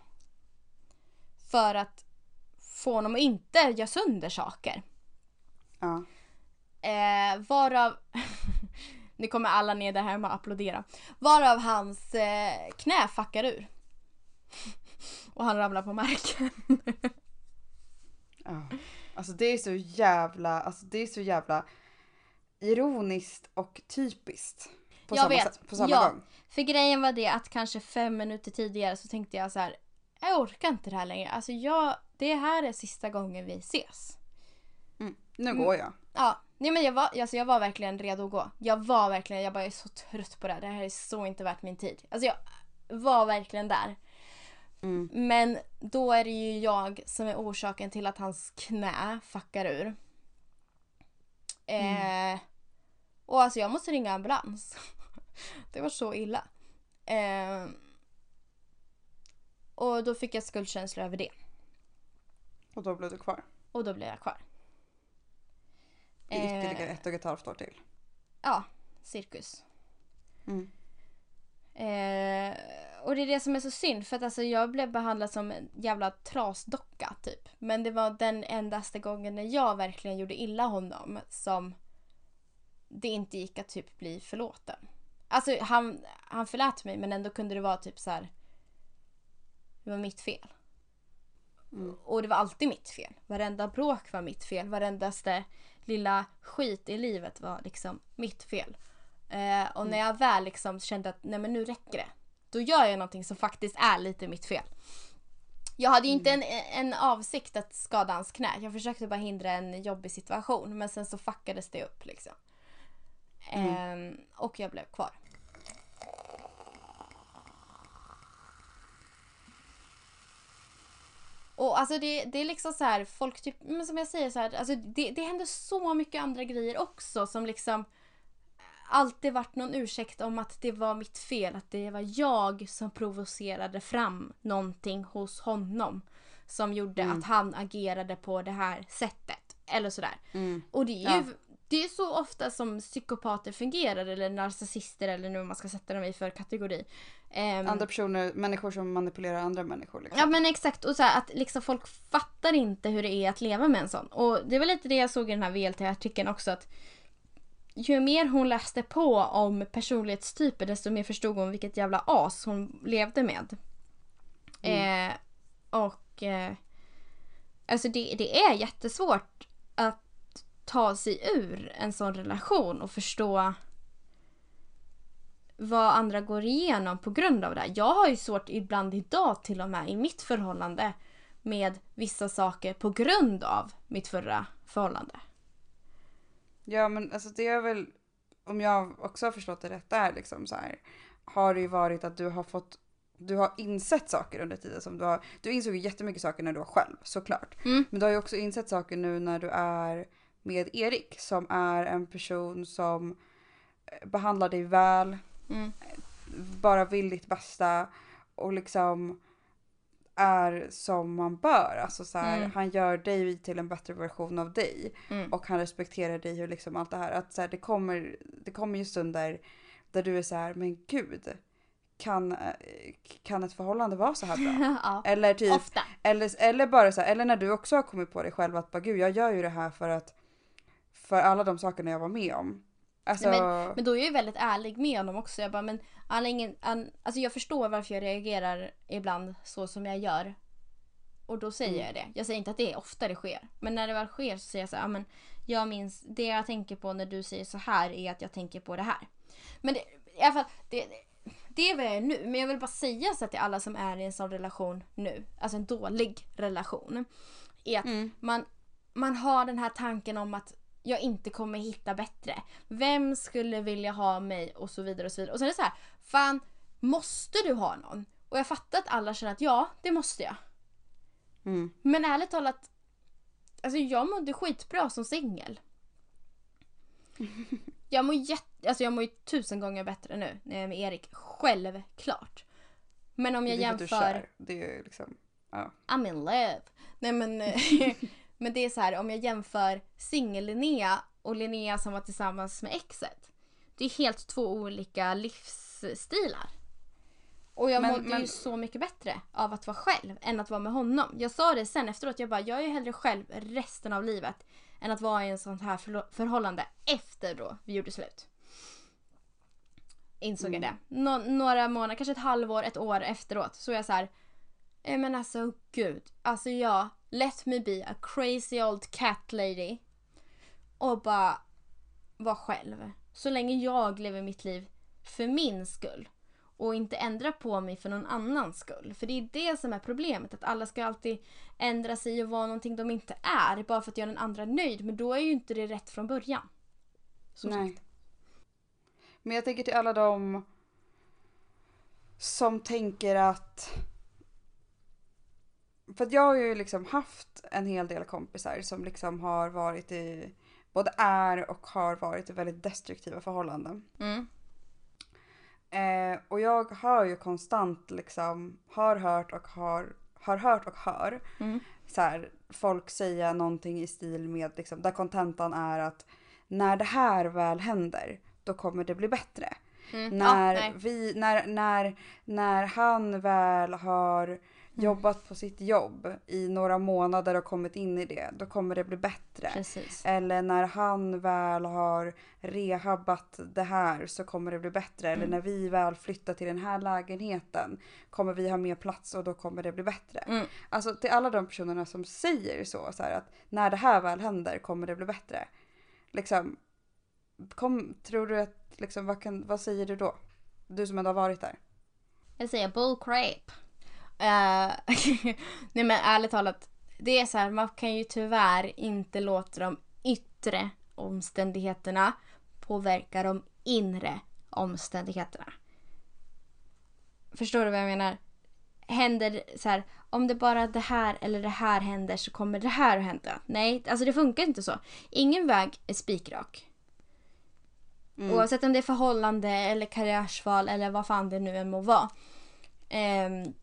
För att få honom att inte göra sönder saker. Ja. Eh, varav... nu kommer alla ner där hemma och applådera. Varav hans eh, knä fuckar ur. och han ramlar på marken. ja. Alltså det är så jävla, alltså det är så jävla ironiskt och typiskt. På Jag samma, vet. på samma ja. gång. För grejen var det att kanske fem minuter tidigare så tänkte jag så här. Jag orkar inte det här längre. Alltså jag, det här är sista gången vi ses. Mm. Nu går jag. Ja, nej men jag var, alltså jag var verkligen redo att gå. Jag var verkligen, jag bara är så trött på det här. Det här är så inte värt min tid. Alltså jag var verkligen där. Mm. Men då är det ju jag som är orsaken till att hans knä fuckar ur. Eh, Och alltså jag måste ringa ambulans. det var så illa. Eh, och då fick jag skuldkänsla över det. Och då blev du kvar. Och då blev jag kvar. I ytterligare Eh, ett och ett halvt år till. Ja, cirkus. Mm. Eh, och det är det som är så synd för att alltså jag blev behandlad som en jävla trasdocka typ. Men det var den endaste gången när jag verkligen gjorde illa honom som det inte gick att typ bli förlåten. Alltså han, han förlät mig men ändå kunde det vara typ så här. Det var mitt fel. Mm. Och det var alltid mitt fel. Varenda bråk var mitt fel. Varendaste lilla skit i livet var liksom mitt fel. Eh, och när jag väl liksom kände att nej men nu räcker det. Då gör jag någonting som faktiskt är lite mitt fel. Jag hade ju inte en, en avsikt att skada hans knä. Jag försökte bara hindra en jobbig situation. Men sen så fuckades det upp liksom. Ehm, och jag blev kvar. Och alltså det, det är liksom så här, folk typ, men som jag säger så här, alltså det, det händer så mycket andra grejer också som liksom alltid varit någon ursäkt om att det var mitt fel, att det var jag som provocerade fram någonting hos honom som gjorde Mm. att han agerade på det här sättet. Eller sådär. Mm. Och det är ju Ja. det är så ofta som psykopater fungerar eller narcissister eller nu man ska sätta dem i för kategori. Ehm, Andra personer, människor som manipulerar andra människor. Liksom. Ja men exakt och så här, att liksom folk fattar inte hur det är att leva med en sån. Och det var lite det jag såg i den här VLT-artikeln också att ju mer hon läste på om personlighetstyper desto mer förstod hon vilket jävla as hon levde med. Eh, och eh, alltså det, det är jättesvårt att ta sig ur en sån relation och förstå vad andra går igenom på grund av det. Jag har ju svårt ibland idag till och med i mitt förhållande med vissa saker på grund av mitt förra förhållande. Ja men alltså det är väl, om jag också har förstått det rätt där liksom så här. Har det ju varit att du har fått, du har insett saker under tiden som du har, du insåg ju jättemycket saker när du var själv såklart. Mm. Men du har ju också insett saker nu när du är med Erik som är en person som eh, behandlar dig väl, Mm. bara vill ditt bästa och liksom är som man bör. Alltså så här, Mm. han gör dig till en bättre version av dig. Mm. Och han respekterar dig och liksom allt det här. Att så här, det, kommer, det kommer ju stunder där du är så här, men gud. Kan, eh, kan ett förhållande vara så här bra? ja, Eller typ, ofta. eller, eller bara så här, eller när du också har kommit på dig själv att bara gud jag gör ju det här för att för alla de sakerna jag var med om. Alltså, Men då är jag ju väldigt ärlig med honom också. Jag bara, men han är ingen, han, alltså jag förstår varför jag reagerar ibland så som jag gör. Och då säger Mm. jag det. Jag säger inte att det är ofta det sker. Men när det väl sker så säger jag så här, ja, men jag minns, det jag tänker på när du säger så här är att jag tänker på det här. Men det, i alla fall, det, det är vad jag är nu. Men jag vill bara säga så till alla som är i en sån relation nu, alltså en dålig relation. Är att Mm. man, man har den här tanken om att jag inte kommer hitta bättre. Vem skulle vilja ha mig och så vidare och så vidare. Och sen är det så här, fan måste du ha någon? Och jag fattar att alla känner att ja, det måste jag. mm, Men ärligt talat, alltså jag mådde skitbra som singel. Jag mår, jätte, alltså jag mår ju tusen gånger bättre nu när jag är med Erik. Självklart. Men om jag det är för att du jämför... kär. Det är ju liksom, ja. I'm in love. Nej men, men det är så här om jag jämför singel-Linnea och Linnea som var tillsammans med exet. Det är helt två olika livsstilar. Och jag Men- mådde ju men- så mycket bättre av att vara själv än att vara med honom. Jag sa det sen efteråt, jag bara jag är hellre själv resten av livet än att vara i en sånt här förhållande efter då vi gjorde slut. Insåg jag det. Nå- några månader, kanske ett halvår, ett år efteråt så är jag så här. "Eh, Men alltså gud. Alltså jag, let me be a crazy old cat lady. Och bara vara själv. Så länge jag lever mitt liv för min skull. Och inte ändra på mig för någon annans skull. För det är det som är problemet. Att alla ska alltid ändra sig och vara någonting de inte är. Bara för att göra den andra nöjd. Men då är ju inte det rätt från början. Som Nej. sagt. Men jag tänker till alla de som tänker att... För jag har ju liksom haft en hel del kompisar som liksom har varit i både är och har varit i väldigt destruktiva förhållanden. Mm. Eh, och jag hör ju konstant liksom, har hört och har, har hört och hör Mm. så här, folk säga någonting i stil med liksom, där kontentan är att när det här väl händer då kommer det bli bättre. Mm. När, ja, vi, när, när, när han väl har. Jobbat på sitt jobb i några månader och kommit in i det, då kommer det bli bättre. Precis. Eller när han väl har rehabbat det här så kommer det bli bättre. Mm. Eller när vi väl flyttar till den här lägenheten kommer vi ha mer plats och då kommer det bli bättre. Mm. Alltså till alla de personerna som säger så, så här att när det här väl händer kommer det bli bättre. Liksom, kom, tror du att, liksom, vad, kan, vad säger du då? Du som ändå har varit där. Jag säger bull crap. Eh, nej men ärligt talat. Det är så här, man kan ju tyvärr inte låta de yttre omständigheterna påverka de inre omständigheterna. Förstår du vad jag menar? Händer så här, om det bara det här eller det här händer så kommer det här att hända. Nej, alltså det funkar inte så. Ingen väg är spikrak. Mm. Oavsett om det är förhållande eller karriärsval eller vad fan det nu än må vara. Ehm,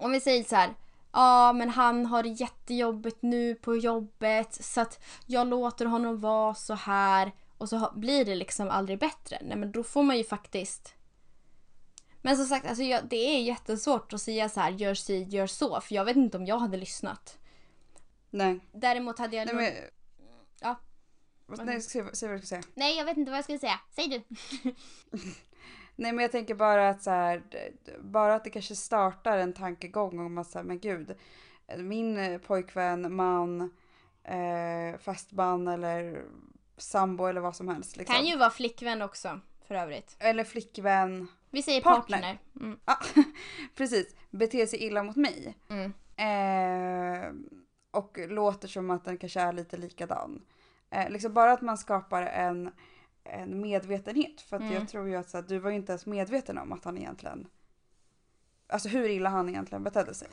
om vi säger så här. Ja, men han har det jättejobbigt nu på jobbet så att jag låter honom vara så här och så blir det liksom aldrig bättre. Nej, men då får man ju faktiskt... Men som sagt, alltså jag, det är jättesvårt att säga så här, gör si, gör så, för jag vet inte om jag hade lyssnat. Nej. Däremot hade jag... Nej nog- men... Ja. Nej, säg, säg vad du ska säga. Nej, jag vet inte vad jag skulle säga. Säg du. Nej men jag tänker bara att så här, bara att det kanske startar en tankegång om att här, men gud, min eh, pojkvän, man, eh, fastman eller sambo eller vad som helst. Liksom. Kan ju vara flickvän också, för övrigt. Eller flickvän, Vi säger Partner. partner. Mm. ah, precis, beter sig illa mot mig. Mm. Eh, och låter som att den kanske är lite likadan. Eh, liksom bara att man skapar en, en medvetenhet. För att Mm. jag tror ju att så här, du var ju inte ens medveten om att han egentligen... Alltså hur illa han egentligen betedde sig.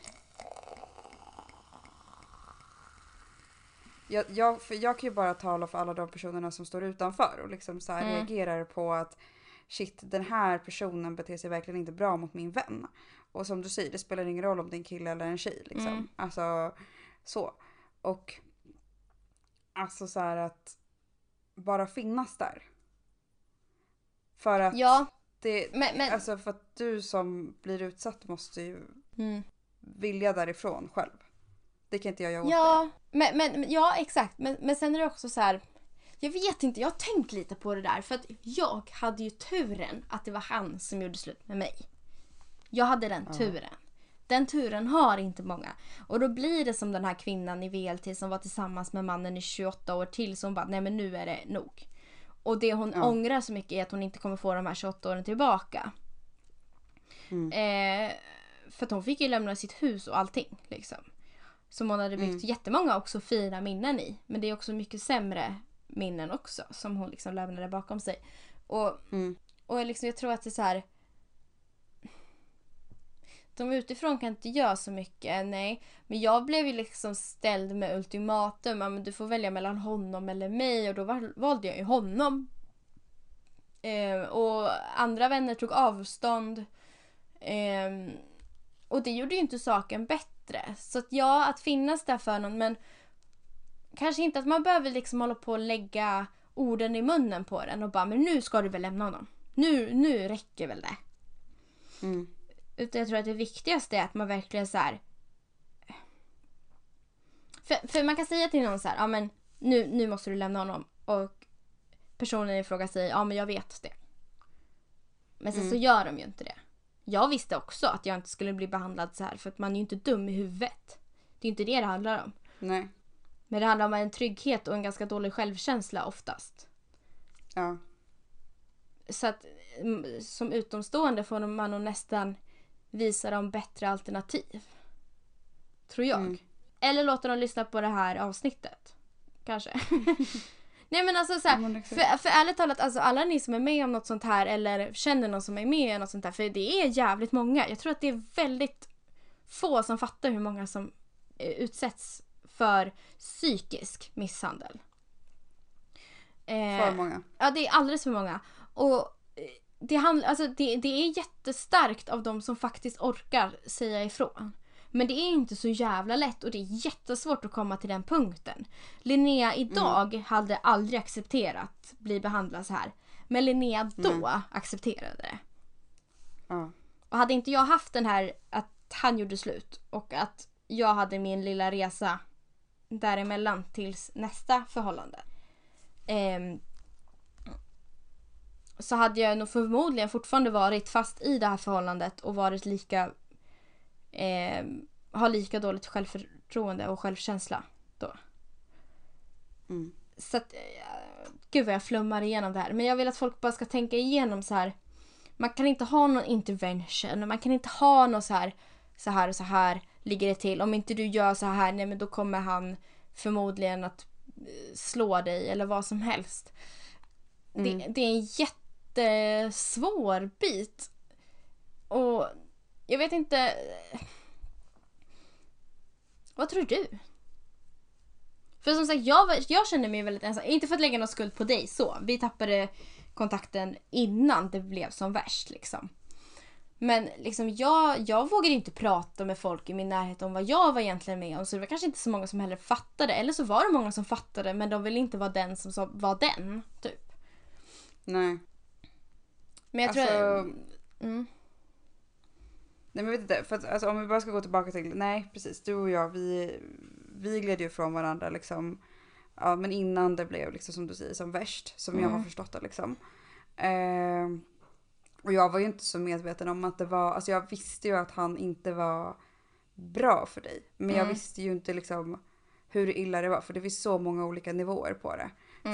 Jag, jag, för jag kan ju bara tala för alla de personerna som står utanför och liksom så Mm. reagerar på att shit den här personen beter sig verkligen inte bra mot min vän. Och som du säger, det spelar ingen roll om det är en kille eller en tjej. Liksom. Mm. Alltså så. Och alltså så här att bara finnas där. För att Ja, det, men... men alltså för att du som blir utsatt måste ju mm. vilja därifrån själv. Det kan inte jag göra åt dig. Ja, men, men, men- ja exakt. Men, men sen är det också så här. Jag vet inte, jag har tänkt lite på det där. För att jag hade ju turen att det var han som gjorde slut med mig. Jag hade den turen. Den turen har inte många. Och då blir det som den här kvinnan i VLT som var tillsammans med mannen i 28 år till. Som bara, nej men nu är det nog. Och det hon Ja. ångrar så mycket är att hon inte kommer få de här 28 åren tillbaka. Mm. Eh, för att hon fick ju lämna sitt hus och allting. Liksom. Som hon hade byggt Mm. jättemånga också fina minnen i. Men det är också mycket sämre minnen också som hon liksom lämnade bakom sig. Och, Mm. och liksom, jag tror att det är så här. De utifrån kan inte göra så mycket, nej. Men jag blev ju liksom ställd med ultimatum. Men du får välja mellan honom eller mig. Och då valde jag ju honom. Eh, och andra vänner tog avstånd. Eh, och det gjorde ju inte saken bättre. Så att ja, att finnas där för någon men kanske inte att man behöver liksom hålla på och lägga orden i munnen på den och bara men nu ska du väl lämna honom. Nu, nu räcker väl det. Mm. Utan jag tror att det viktigaste är att man verkligen så här. För, för man kan säga till någon så här, ja men nu, nu måste du lämna honom. Och personen i fråga säger, ja men jag vet det. Men sen så Mm. gör de ju inte det. Jag visste också att jag inte skulle bli behandlad så här för att man är ju inte dum i huvudet. Det är inte det det handlar om. Nej. Men det handlar om en trygghet och en ganska dålig självkänsla oftast. Ja. Så att mm, som utomstående får man nog nästan visa dem bättre alternativ. Tror jag. Mm. Eller låta dem lyssna på det här avsnittet. Kanske. Nej men alltså så här, Ja, men exakt. för, för ärligt talat, alltså alla ni som är med om något sånt här eller känner någon som är med om något sånt här, för det är jävligt många. Jag tror att det är väldigt få som fattar hur många som eh, utsätts för psykisk misshandel. Eh, För många. Ja, det är alldeles för många. Och det, handl- alltså, det, det är jättestarkt av de som faktiskt orkar säga ifrån. Men det är inte så jävla lätt och det är jättesvårt att komma till den punkten. Linnea idag hade aldrig accepterat bli behandlad så här. Men Linnea då accepterade det. Ja. Och hade inte jag haft den här att han gjorde slut och att jag hade min lilla resa däremellan tills nästa förhållande. ehm, så hade jag nog förmodligen fortfarande varit fast i det här förhållandet och varit lika ehm, ha lika dåligt självförtroende och självkänsla då. Mm. Så att, eh, gud vad jag flummar igenom det här. Men jag vill att folk bara ska tänka igenom så här. Man kan inte ha någon intervention. Man kan inte ha något så här. Så här och så här ligger det till. Om inte du gör så här, nej men då kommer han förmodligen att eh, slå dig eller vad som helst. Det, det är en jättesvår bit. Och jag vet inte. Vad tror du? För som sagt, jag, jag känner mig väldigt ensam. Inte för att lägga någon skuld på dig så. Vi tappade kontakten innan det blev som värst liksom. Men liksom jag, jag vågade inte prata med folk i min närhet om vad jag var egentligen med om. Så det var kanske inte så många som heller fattade. Eller så var det många som fattade men de ville inte vara den som var den. Typ. Nej. Men jag tror... Alltså- Mm. Nej men jag vet inte, för att, alltså, om vi bara ska gå tillbaka till, nej precis, du och jag vi, vi gled ju ifrån varandra liksom. Ja men innan det blev liksom som du säger som värst, som jag har förstått det liksom. Ehm, och jag var ju inte så medveten om att det var, alltså jag visste ju att han inte var bra för dig. Men jag Mm. visste ju inte liksom hur illa det var för det finns så många olika nivåer på det.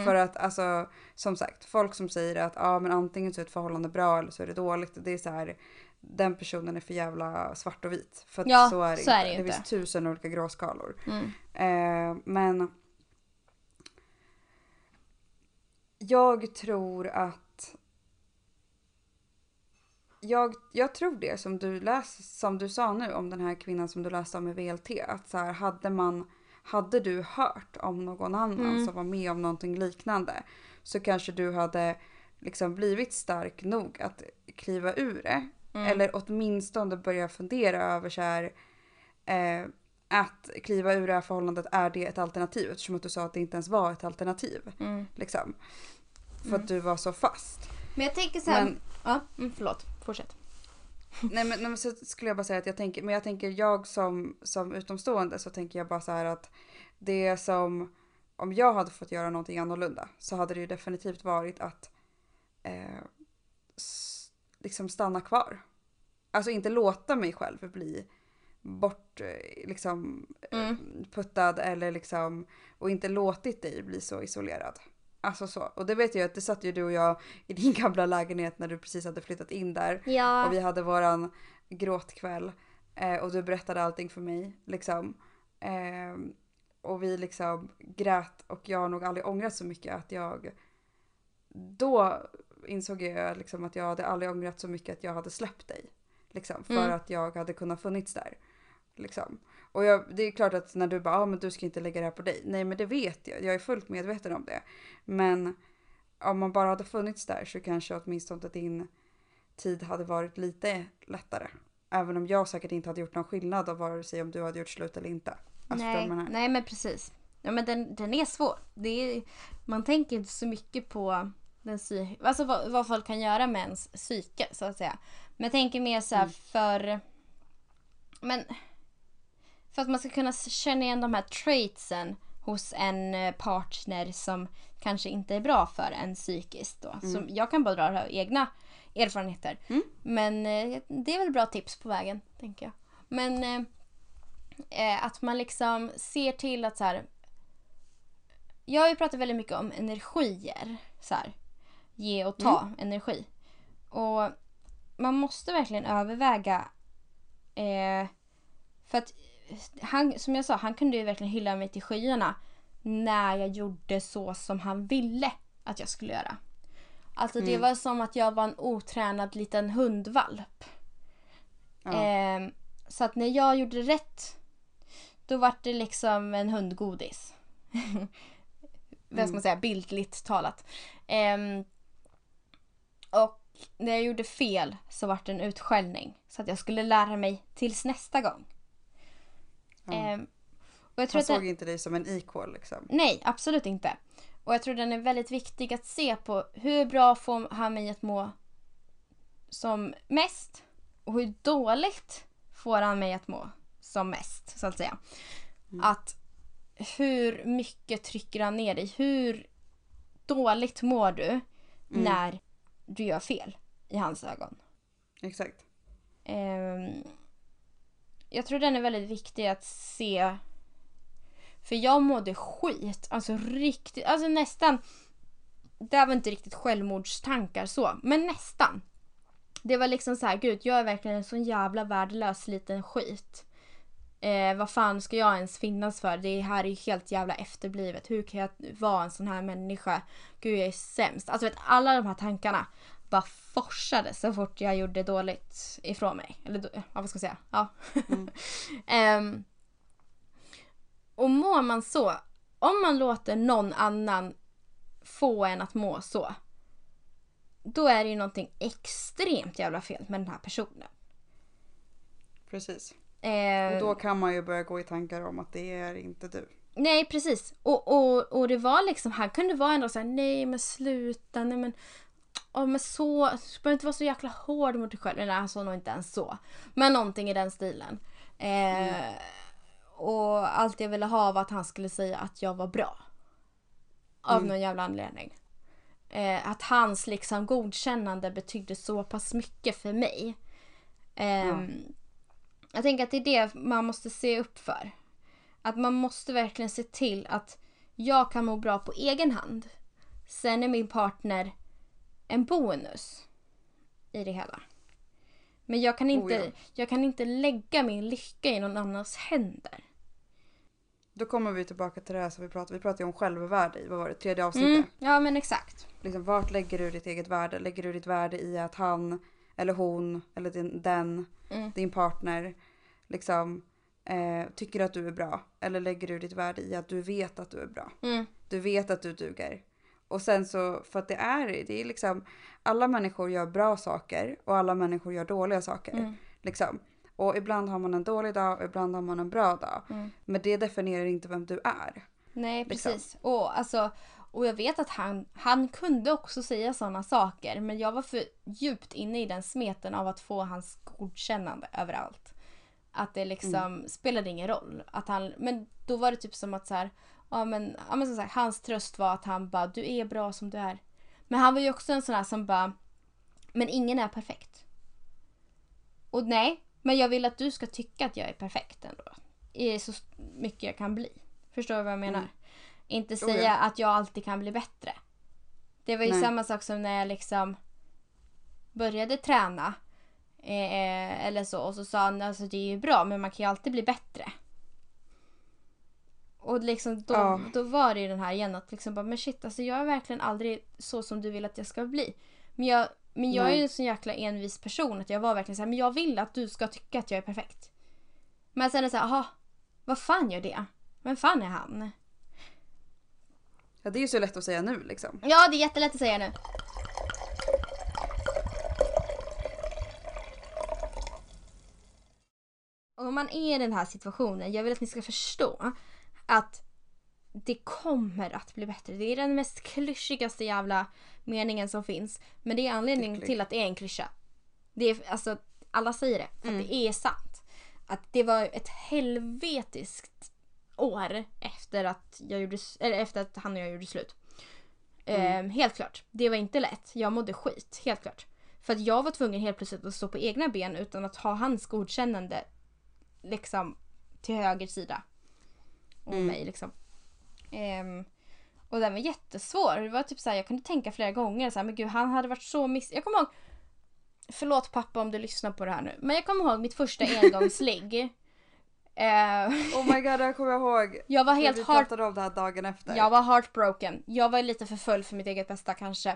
För att alltså som sagt, folk som säger att ja men antingen så är ett förhållande bra eller så är det dåligt. Det är så här, den personen är för jävla svart och vit. För att Ja, så är det så inte. är det ju det inte. finns tusen olika gråskalor. Mm. Eh, men jag tror att jag, jag tror det som du, läs, som du sa nu om den här kvinnan som du läste om i VLT. Att så här, hade, man, hade du hört om någon annan Mm. som var med om någonting liknande så kanske du hade liksom blivit stark nog att kliva ur det. Mm. Eller åtminstone börja fundera över så här, eh, att kliva ur det här förhållandet, är det ett alternativ? Eftersom att du sa att det inte ens var ett alternativ. Mm. Liksom. För att du var så fast. Men jag tänker så här... Men- Ja, mm, förlåt. Fortsätt. Nej men, nej men så skulle jag bara säga att jag tänker, men jag tänker jag som, som utomstående så tänker jag bara så här att det som om jag hade fått göra någonting annorlunda så hade det ju definitivt varit att eh, liksom stanna kvar. Alltså inte låta mig själv bli bort eh, liksom eh, Mm. puttad eller liksom och inte låtit dig bli så isolerad. Alltså så. Och det vet jag att det satt ju du och jag i din gamla lägenhet när du precis hade flyttat in där. Ja. Och vi hade våran gråtkväll. Eh, och du berättade allting för mig. Liksom. Eh, och vi liksom grät och jag har nog aldrig ångrat så mycket att jag då insåg jag liksom att jag hade aldrig ångrat så mycket att jag hade släppt dig. Liksom, för Mm. att jag hade kunnat funnits där. Liksom. Och jag, det är klart att när du bara, ah, men du ska inte lägga det här på dig. Nej men det vet jag, jag är fullt medveten om det. Men om man bara hade funnits där så kanske åtminstone din tid hade varit lite lättare. Även om jag säkert inte hade gjort någon skillnad av vare sig om du hade gjort slut eller inte. Alltså, nej, nej, men precis. Ja, men den, den är svår. Det är, man tänker inte så mycket på den psy- alltså vad, vad folk kan göra med ens psyke, så att säga. Men jag tänker mer så här för... Men... För att man ska kunna känna igen de här traitsen hos en eh, partner som kanske inte är bra för en psykiskt. Då. Så jag kan bara dra egna erfarenheter. Men eh, det är väl bra tips på vägen, tänker jag. Men eh, eh, att man liksom ser till att så här. Jag har ju pratat väldigt mycket om energier. Så här, ge och ta energi. Och man måste verkligen överväga. Eh, för att han, som jag sa, han kunde ju verkligen hylla mig till skyarna. När jag gjorde så som han ville att jag skulle göra. Alltså det var som att jag var en otränad liten hundvalp. Ja. Eh, så att när jag gjorde rätt, då var det liksom en hundgodis. vad ska man säga, bildligt talat. Ehm, och när jag gjorde fel så vart det en utskällning. Så att jag skulle lära mig tills nästa gång. Ehm, och jag tror Han att den- såg inte dig som en equal liksom. Nej, absolut inte. Och jag tror den är väldigt viktig att se på hur bra får han mig att må som mest och hur dåligt får han mig att må som mest, så att säga. Att hur mycket trycker han ner dig? Hur dåligt mår du när du gör fel i hans ögon? Exakt. Ehm, jag tror den är väldigt viktig att se. För jag mådde skit. Alltså riktigt, alltså nästan. Det var inte riktigt självmordstankar så, men nästan. Det var liksom så här, gud jag är verkligen en sån jävla värdelös liten skit. Eh, vad fan ska jag ens finnas för? Det här är ju helt jävla efterblivet. Hur kan jag vara en sån här människa? Gud jag är sämst. Alltså vet, alla de här tankarna bara forsade så fort jag gjorde dåligt ifrån mig. Eller ja, vad ska jag säga? Ja. Ehm, och mår man så, om man låter någon annan få en att må så, då är det ju någonting extremt jävla fel med den här personen. Precis. Ehm, Och då kan man ju börja gå i tankar om att det är inte du. Nej precis. Och, och, och det var liksom, han kunde vara ändå såhär, nej men sluta, nej men Ja men så, du behöver inte vara så jäkla hård mot dig själv. Eller han sa nog inte ens så. Men någonting i den stilen. Eh, Och allt jag ville ha var att han skulle säga att jag var bra. Av någon jävla anledning. Eh, att hans liksom godkännande betydde så pass mycket för mig. Ehm, Jag tänker att det är det man måste se upp för. Att man måste verkligen se till att jag kan må bra på egen hand. Sen är min partner en bonus i det hela. Men jag kan inte, Oh ja. jag kan inte lägga min lycka i någon annans händer. Då kommer vi tillbaka till det här som vi pratade Vi pratade om självvärde i, vad var det, tredje avsnittet. Mm, ja men exakt. Liksom, vart lägger du ditt eget värde? Lägger du ditt värde i att han eller hon eller din, den, Mm. din partner liksom eh, tycker att du är bra? Eller lägger du ditt värde i att du vet att du är bra? Mm, Du vet att du duger. Och sen så, för att det är, det är liksom, alla människor gör bra saker och alla människor gör dåliga saker. Mm. Liksom. Och ibland har man en dålig dag och ibland har man en bra dag. Mm. Men det definierar inte vem du är. Nej Liksom. precis. Och, alltså, och jag vet att han, han kunde också säga sådana saker men jag var för djupt inne i den smeten av att få hans godkännande överallt. Att det liksom spelade ingen roll. Att han, men då var det typ som att så här, ja men, ja men som sagt, hans tröst var att han bara du är bra som du är. Men han var ju också en sån här som bara men ingen är perfekt. Och nej, men jag vill att du ska tycka att jag är perfekt ändå. I så mycket jag kan bli. Förstår du vad jag menar? Mm. Inte Oh, säga ja. att jag alltid kan bli bättre. Det var ju Nej. samma sak som när jag liksom började träna. Eh, eller så. Och så sa han alltså det är ju bra men man kan ju alltid bli bättre. Och liksom då, Ja. då var det ju den här igen att liksom bara men shit alltså jag är verkligen aldrig så som du vill att jag ska bli. Men jag, men jag är ju en sån jäkla envis person att jag var verkligen så här, men jag vill att du ska tycka att jag är perfekt. Men sen är det så här, aha, vad fan gör det? Vem fan är han? Ja, det är ju så lätt att säga nu liksom. Ja, det är jättelätt att säga nu. Om man är i den här situationen, jag vill att ni ska förstå att det kommer att bli bättre. Det är den mest klyschigaste jävla meningen som finns. Men det är anledningen till att det är en klyscha. Det är, alltså, alla säger det, för att det är sant. Att det var ett helvetiskt år efter att, jag gjorde, eller efter att han och jag gjorde slut. Ehm, helt klart. Det var inte lätt. Jag mådde skit, helt klart. För att jag var tvungen helt plötsligt att stå på egna ben utan att ha hans godkännande liksom till höger sida. Och Mm. mig liksom. Ehm, och den var jättesvår. Det var typ såhär, jag kunde tänka flera gånger så här, men gud han hade varit så miss... Jag kommer ihåg, förlåt pappa om du lyssnar på det här nu, men jag kommer ihåg mitt första engångsligg. Ehm, Oh my god, här kommer jag ihåg. jag var helt heart om det här dagen efter. jag var heartbroken. Jag var lite för full för mitt eget bästa kanske.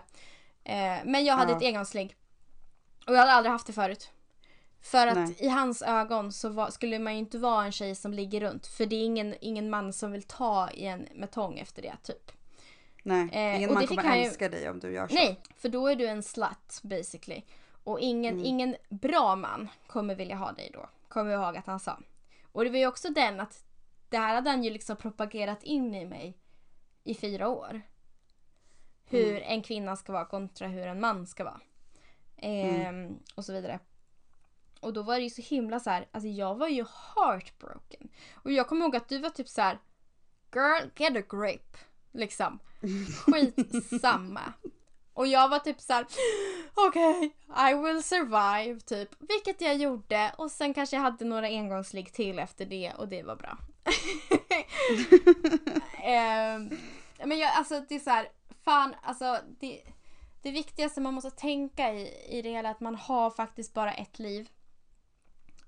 Eh, men jag hade Ja. ett engångsligg. Och jag hade aldrig haft det förut. För att Nej. i hans ögon så var, skulle man ju inte vara en tjej som ligger runt. För det är ingen, ingen man som vill ta i en med tång efter det typ. Nej, Eh, ingen och man kommer ju- älska dig om du gör så. Nej, för då är du en slut basically. Och ingen, Mm. ingen bra man kommer vilja ha dig då. Kommer jag ihåg att han sa. Och det var ju också den att det här hade han ju liksom propagerat in i mig i fyra år. Hur Mm. en kvinna ska vara kontra hur en man ska vara. Ehm, Och så vidare. Och då var det ju så himla så här, alltså jag var ju heartbroken. Och jag kommer ihåg att du var typ så här, girl get a grip. Liksom. Skitsamma. Och jag var typ så här, okej, I will survive typ. Vilket jag gjorde och sen kanske jag hade några engångsligg till efter det och det var bra. Ehm, men jag, alltså det är så här, fan alltså det, det viktigaste man måste tänka i, i det hela är att man har faktiskt bara ett liv.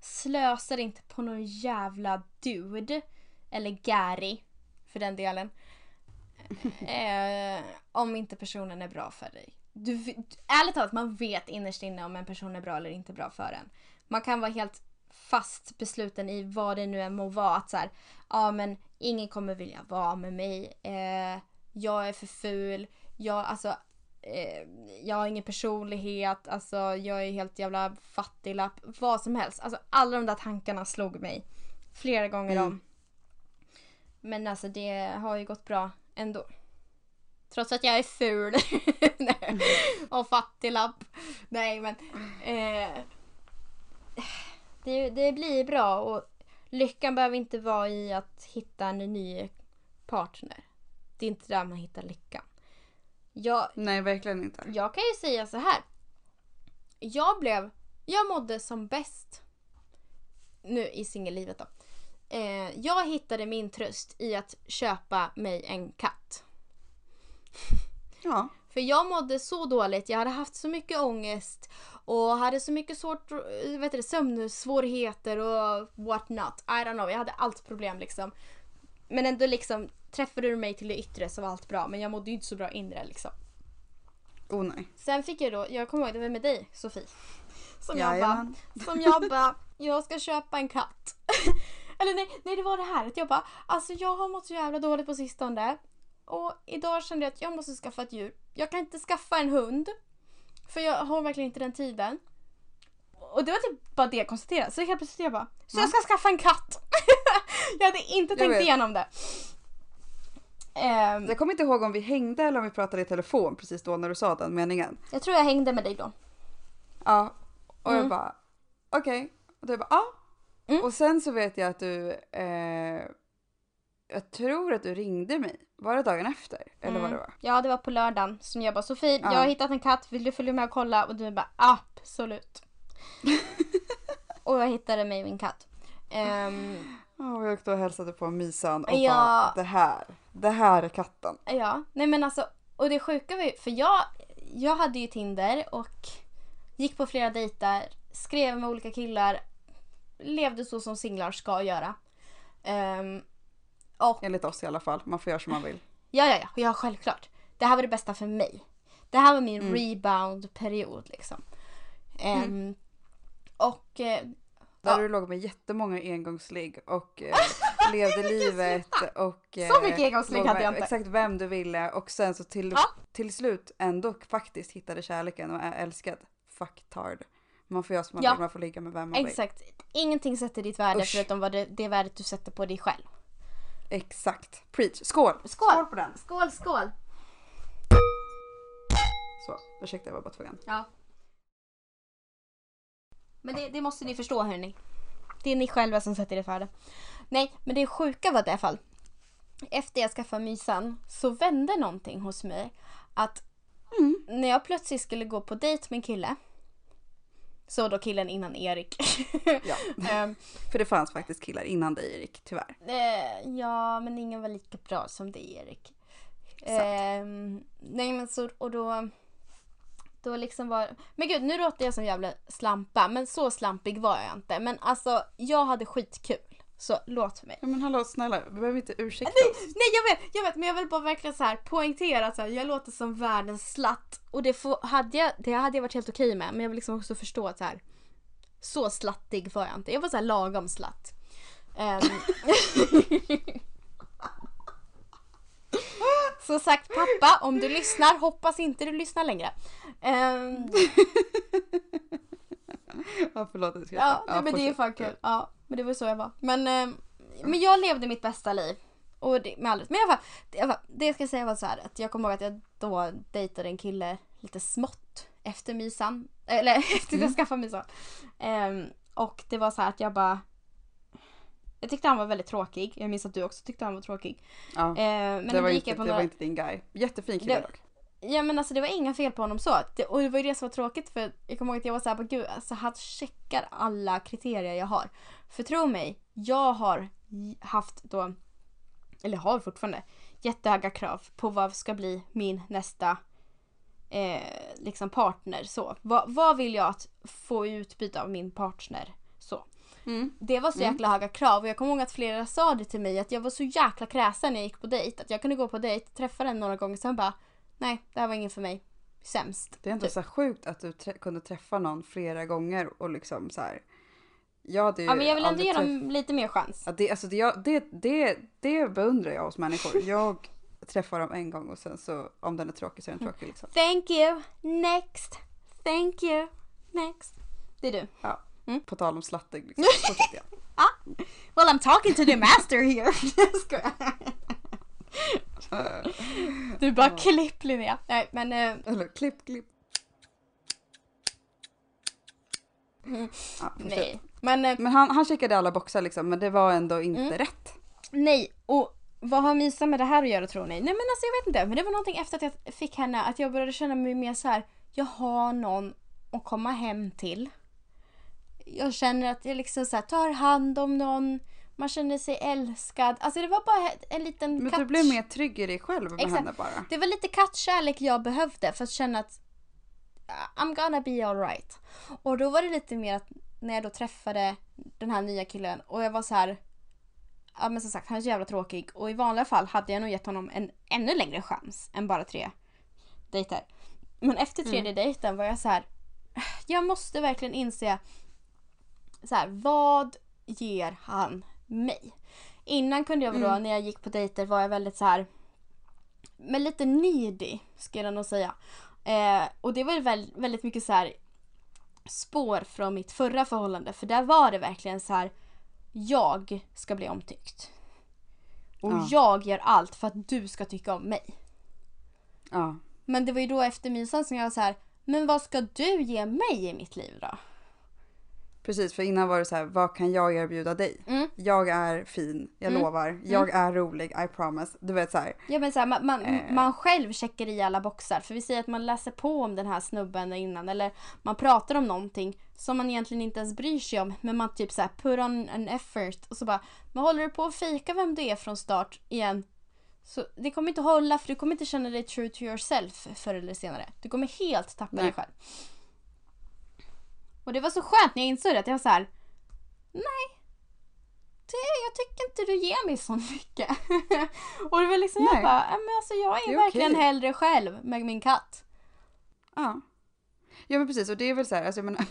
Slösar inte på någon jävla dude. Eller Gary för den delen. Eh, eh om inte personen är bra för dig. Du, ärligt talat, man vet innerst inne om en person är bra eller inte bra för en. Man kan vara helt fast besluten i vad det nu än må vara. Att så här, ja men ingen kommer vilja vara med mig. Eh, jag är för ful. Jag, alltså, eh, jag har ingen personlighet. Alltså, jag är helt jävla fattiglapp. Vad som helst. Alltså, alla de där tankarna slog mig flera gånger Mm. om. Men alltså det har ju gått bra ändå. Trots att jag är ful. Nej. och fattiglapp. Nej men. Eh, det, det blir bra och lyckan behöver inte vara i att hitta en ny partner. Det är inte där man hittar lyckan. Jag, Nej, verkligen inte. jag kan ju säga så här. Jag blev, jag mådde som bäst nu i singellivet då. Eh, jag hittade min tröst i att köpa mig en katt. Ja. För jag mådde så dåligt, jag hade haft så mycket ångest och hade så mycket svårt, vet du, sömnsvårigheter och what not. I don't know, jag hade allt problem liksom. Men ändå liksom träffade du mig till det yttre så var allt bra men jag mådde ju inte så bra inre liksom. Oh nej. Sen fick jag då, jag kommer ihåg det var med dig Sofie. Som jag bara, Jajamän. som jag bara, jag ska köpa en katt. Eller nej, nej det var det här att jag bara, alltså jag har mått så jävla dåligt på sistone. Och idag kände jag att jag måste skaffa ett djur. Jag kan inte skaffa en hund. För jag har verkligen inte den tiden. Och det var typ bara det jag konstaterade. Så helt plötsligt jag bara, så jag ska skaffa en katt. jag hade inte Jag tänkt vet. igenom det. Ehm, Jag kommer inte ihåg om vi hängde eller om vi pratade i telefon precis då när du sa den meningen. jag tror jag hängde med dig då. Ja. Och Mm. jag bara, okej. Och du bara, ja. Mm. Och sen så vet jag att du, eh, jag tror att du ringde mig. Var det dagen efter? Eller vad Mm. det var? Ja, det var på lördagen som jag bara Sofie, Ja. jag har hittat en katt, vill du följa med och kolla? Och du bara absolut. och jag hittade mig min katt. Ehm, Och jag åkte och hälsade på Misan och Ja. bara, det här, det här är katten. ja, nej men alltså, och det sjuka var ju, för jag, jag hade ju Tinder och gick på flera dejter, skrev med olika killar, levde så som singlar ska göra. Ehm, och Enligt oss i alla fall. Man får göra som man vill. Ja, ja, ja, ja, självklart. Det här var det bästa för mig. Det här var min Mm. rebound-period liksom. Ehm, Och eh, Där Ja. du låg med jättemånga engångsligg och eh, levde livet och... Eh, Så mycket engångsligg hade jag inte. Exakt vem du ville och sen så till, Ja. till slut ändå faktiskt hittade kärleken och är älskad. Fucktard. Man får göra som man Ja. vill, man får ligga med vem man vill. exakt, ingenting sätter ditt värde Usch. förutom vad det, det värdet du sätter på dig själv. Exakt. Preach. Skål! Skål! på den! Skål, skål! Så, ursäkta jag var bara tvungen. Ja. Men det, det måste ni förstå hörni. Det är ni själva som sätter det värde. Nej, men det sjuka var det i alla fall. Efter jag skaffade mysan så vände någonting hos mig. Att Mm. när jag plötsligt skulle gå på dejt med en kille. Så då killen innan Erik. Ja. Ehm, För det fanns faktiskt killar innan dig Erik, tyvärr. eh, ja, men ingen var lika bra som dig Erik. Ehm, nej men så, och då... Då liksom var... Men gud, nu låter jag som jävla slampa. Men så slampig var jag inte. Men alltså, jag hade skitkul. Så låt för mig. Ja, men hallå snälla, du behöver inte ursäkta Nej, oss. nej jag vet, jag vet men jag vill bara verkligen så här poängtera att jag låter som världens slatt. Och det, får, hade jag, det hade jag varit helt okej med men jag vill liksom också förstå att så här så slattig var jag inte. Jag var så här lagom slatt. Ehm, Så sagt pappa, om du lyssnar, hoppas inte du lyssnar längre. Ehm, Ja, förlåt jag ja, skrattar. nej, men det är fan kul. Ja, men det var så jag var. Men, ehm, men jag levde mitt bästa liv. Och det, med all. Men i alla fall, det, i alla fall, det jag ska säga var så här att jag kommer ihåg att jag då dejtade en kille lite smått efter mysan. Eller efter att jag skaffade mysan. Ehm, och det var så här att jag bara jag tyckte han var väldigt tråkig. Jag minns att du också tyckte han var tråkig. Ja, Eh, men det, var gick inte, på det några... var inte din guy. Jättefin kille Det- dock. Ja men alltså det var inga fel på honom så. Det, och det var ju det som var tråkigt för jag kommer ihåg att jag var såhär, "Men gud alltså han checkar alla kriterier jag har. För tro mig, jag har haft då, eller har fortfarande, jättehöga krav på vad ska bli min nästa eh, liksom partner. Så. Vad, vad vill jag att få utbyte av min partner? Så. Mm. Det var så jäkla höga krav och jag kommer ihåg att flera sa det till mig att jag var så jäkla kräsen när jag gick på dejt. Att jag kunde gå på dejt, träffa den några gånger sen bara nej det här var ingen för mig. Sämst. Det är inte Typ. så sjukt att du trä- kunde träffa någon flera gånger och liksom så här. Jag hade ju Ja men jag vill ändå ge dem lite mer chans. Ja, det, alltså det, jag- det, det, det beundrar jag hos människor. Jag träffar dem en gång och sen så om den är tråkig så är den tråkig liksom. Thank you, next. Thank you, next. Det är du. Ja. Mm. På tal om slattig liksom. Fortsätt igen. Well I'm talking to the master here. Jag skojar. Du bara klipp Linnea. Nej men eh, Eller klipp, klipp. Mm. Ja, nej. Men eh, Men han, han checkade alla boxar liksom men det var ändå inte Mm. rätt. Nej, och vad har Misa med det här att göra tror ni? Nej men alltså jag vet inte, men det var någonting efter att jag fick henne att jag började känna mig mer så här. jag har någon att komma hem till. Jag känner att jag liksom så här, tar hand om någon, man känner sig älskad. Alltså det var bara en liten Men katt- du blev mer trygg i dig själv med Exakt. henne bara. Det var lite kattkärlek jag behövde för att känna att uh, I'm gonna be alright. Och då var det lite mer att när jag då träffade den här nya killen och jag var så här. Ja men som sagt han är så jävla tråkig och i vanliga fall hade jag nog gett honom en ännu längre chans än bara tre dejter. Men efter tredje dejten var jag så här. Jag måste verkligen inse så här, vad ger han mig? Innan kunde jag då när jag gick på dejter var jag väldigt så här men lite needy skulle jag nog säga. Eh, och det var väl, väldigt mycket så här spår från mitt förra förhållande för där var det verkligen så här jag ska bli omtyckt. Och Ja. jag gör allt för att du ska tycka om mig. Ja. Men det var ju då efter mysan som jag var så här men vad ska du ge mig i mitt liv då? Precis, för innan var det så här, vad kan jag erbjuda dig? Mm. Jag är fin, jag Mm. lovar. Jag är rolig, I promise. Du vet så här. Ja men så här, man, man, Eh. man själv checkar i alla boxar. För vi säger att man läser på om den här snubben innan. Eller man pratar om någonting som man egentligen inte ens bryr sig om. Men man typ så här put on an effort. Och så bara, men håller du på att fejka vem du är från start igen? Så det kommer inte hålla för du kommer inte känna dig true to yourself förr eller senare. Du kommer helt tappa Nej. dig själv. Och det var så skönt när jag insåg det att jag var så här. Nej. Det, jag tycker inte du ger mig så mycket. och det var liksom jag Nej. bara, "Ja, men alltså jag är, är verkligen okej. hellre själv med min katt. Ja. Ja men precis och det är väl så här, alltså jag menar,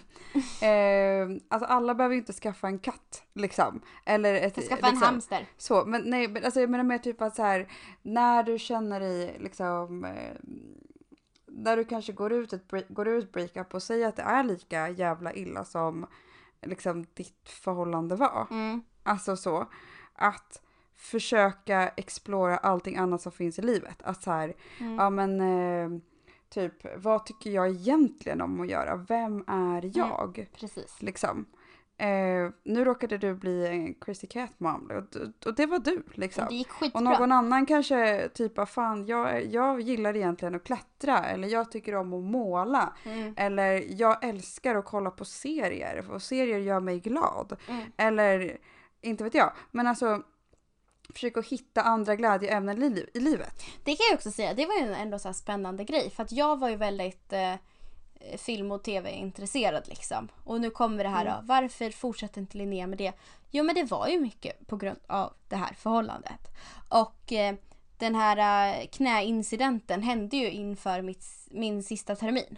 eh, alltså alla behöver ju inte skaffa en katt liksom. Eller ett, Jag skaffa en liksom, hamster. Så, men nej, men alltså jag menar mer typ att så här, när du känner dig liksom, eh, när du kanske går ut ett, går ut ett breakup och säger att det är lika jävla illa som liksom ditt förhållande var. Mm. Alltså så, att försöka explora allting annat som finns i livet. Att så här, Mm. ja men eh, typ, vad tycker jag egentligen om att göra? Vem är jag? Precis. Liksom. Eh, nu råkade du bli en crazy cat mom och, och det var du liksom. Det gick Och någon annan kanske typ av fan, jag, jag gillar egentligen att klättra eller jag tycker om att måla. Mm. Eller jag älskar att kolla på serier och serier gör mig glad. Mm. Eller inte vet jag. Men alltså försök att hitta andra glädjeämnen i, liv- i livet. Det kan jag också säga, det var ju ändå så spännande grej. För att jag var ju väldigt eh, film och tv-intresserad liksom. Och nu kommer det här Mm. då. Varför fortsätter inte Linnea med det? Jo men det var ju mycket på grund av det här förhållandet. Och eh, den här eh, knäincidenten hände ju inför mitt, min sista termin.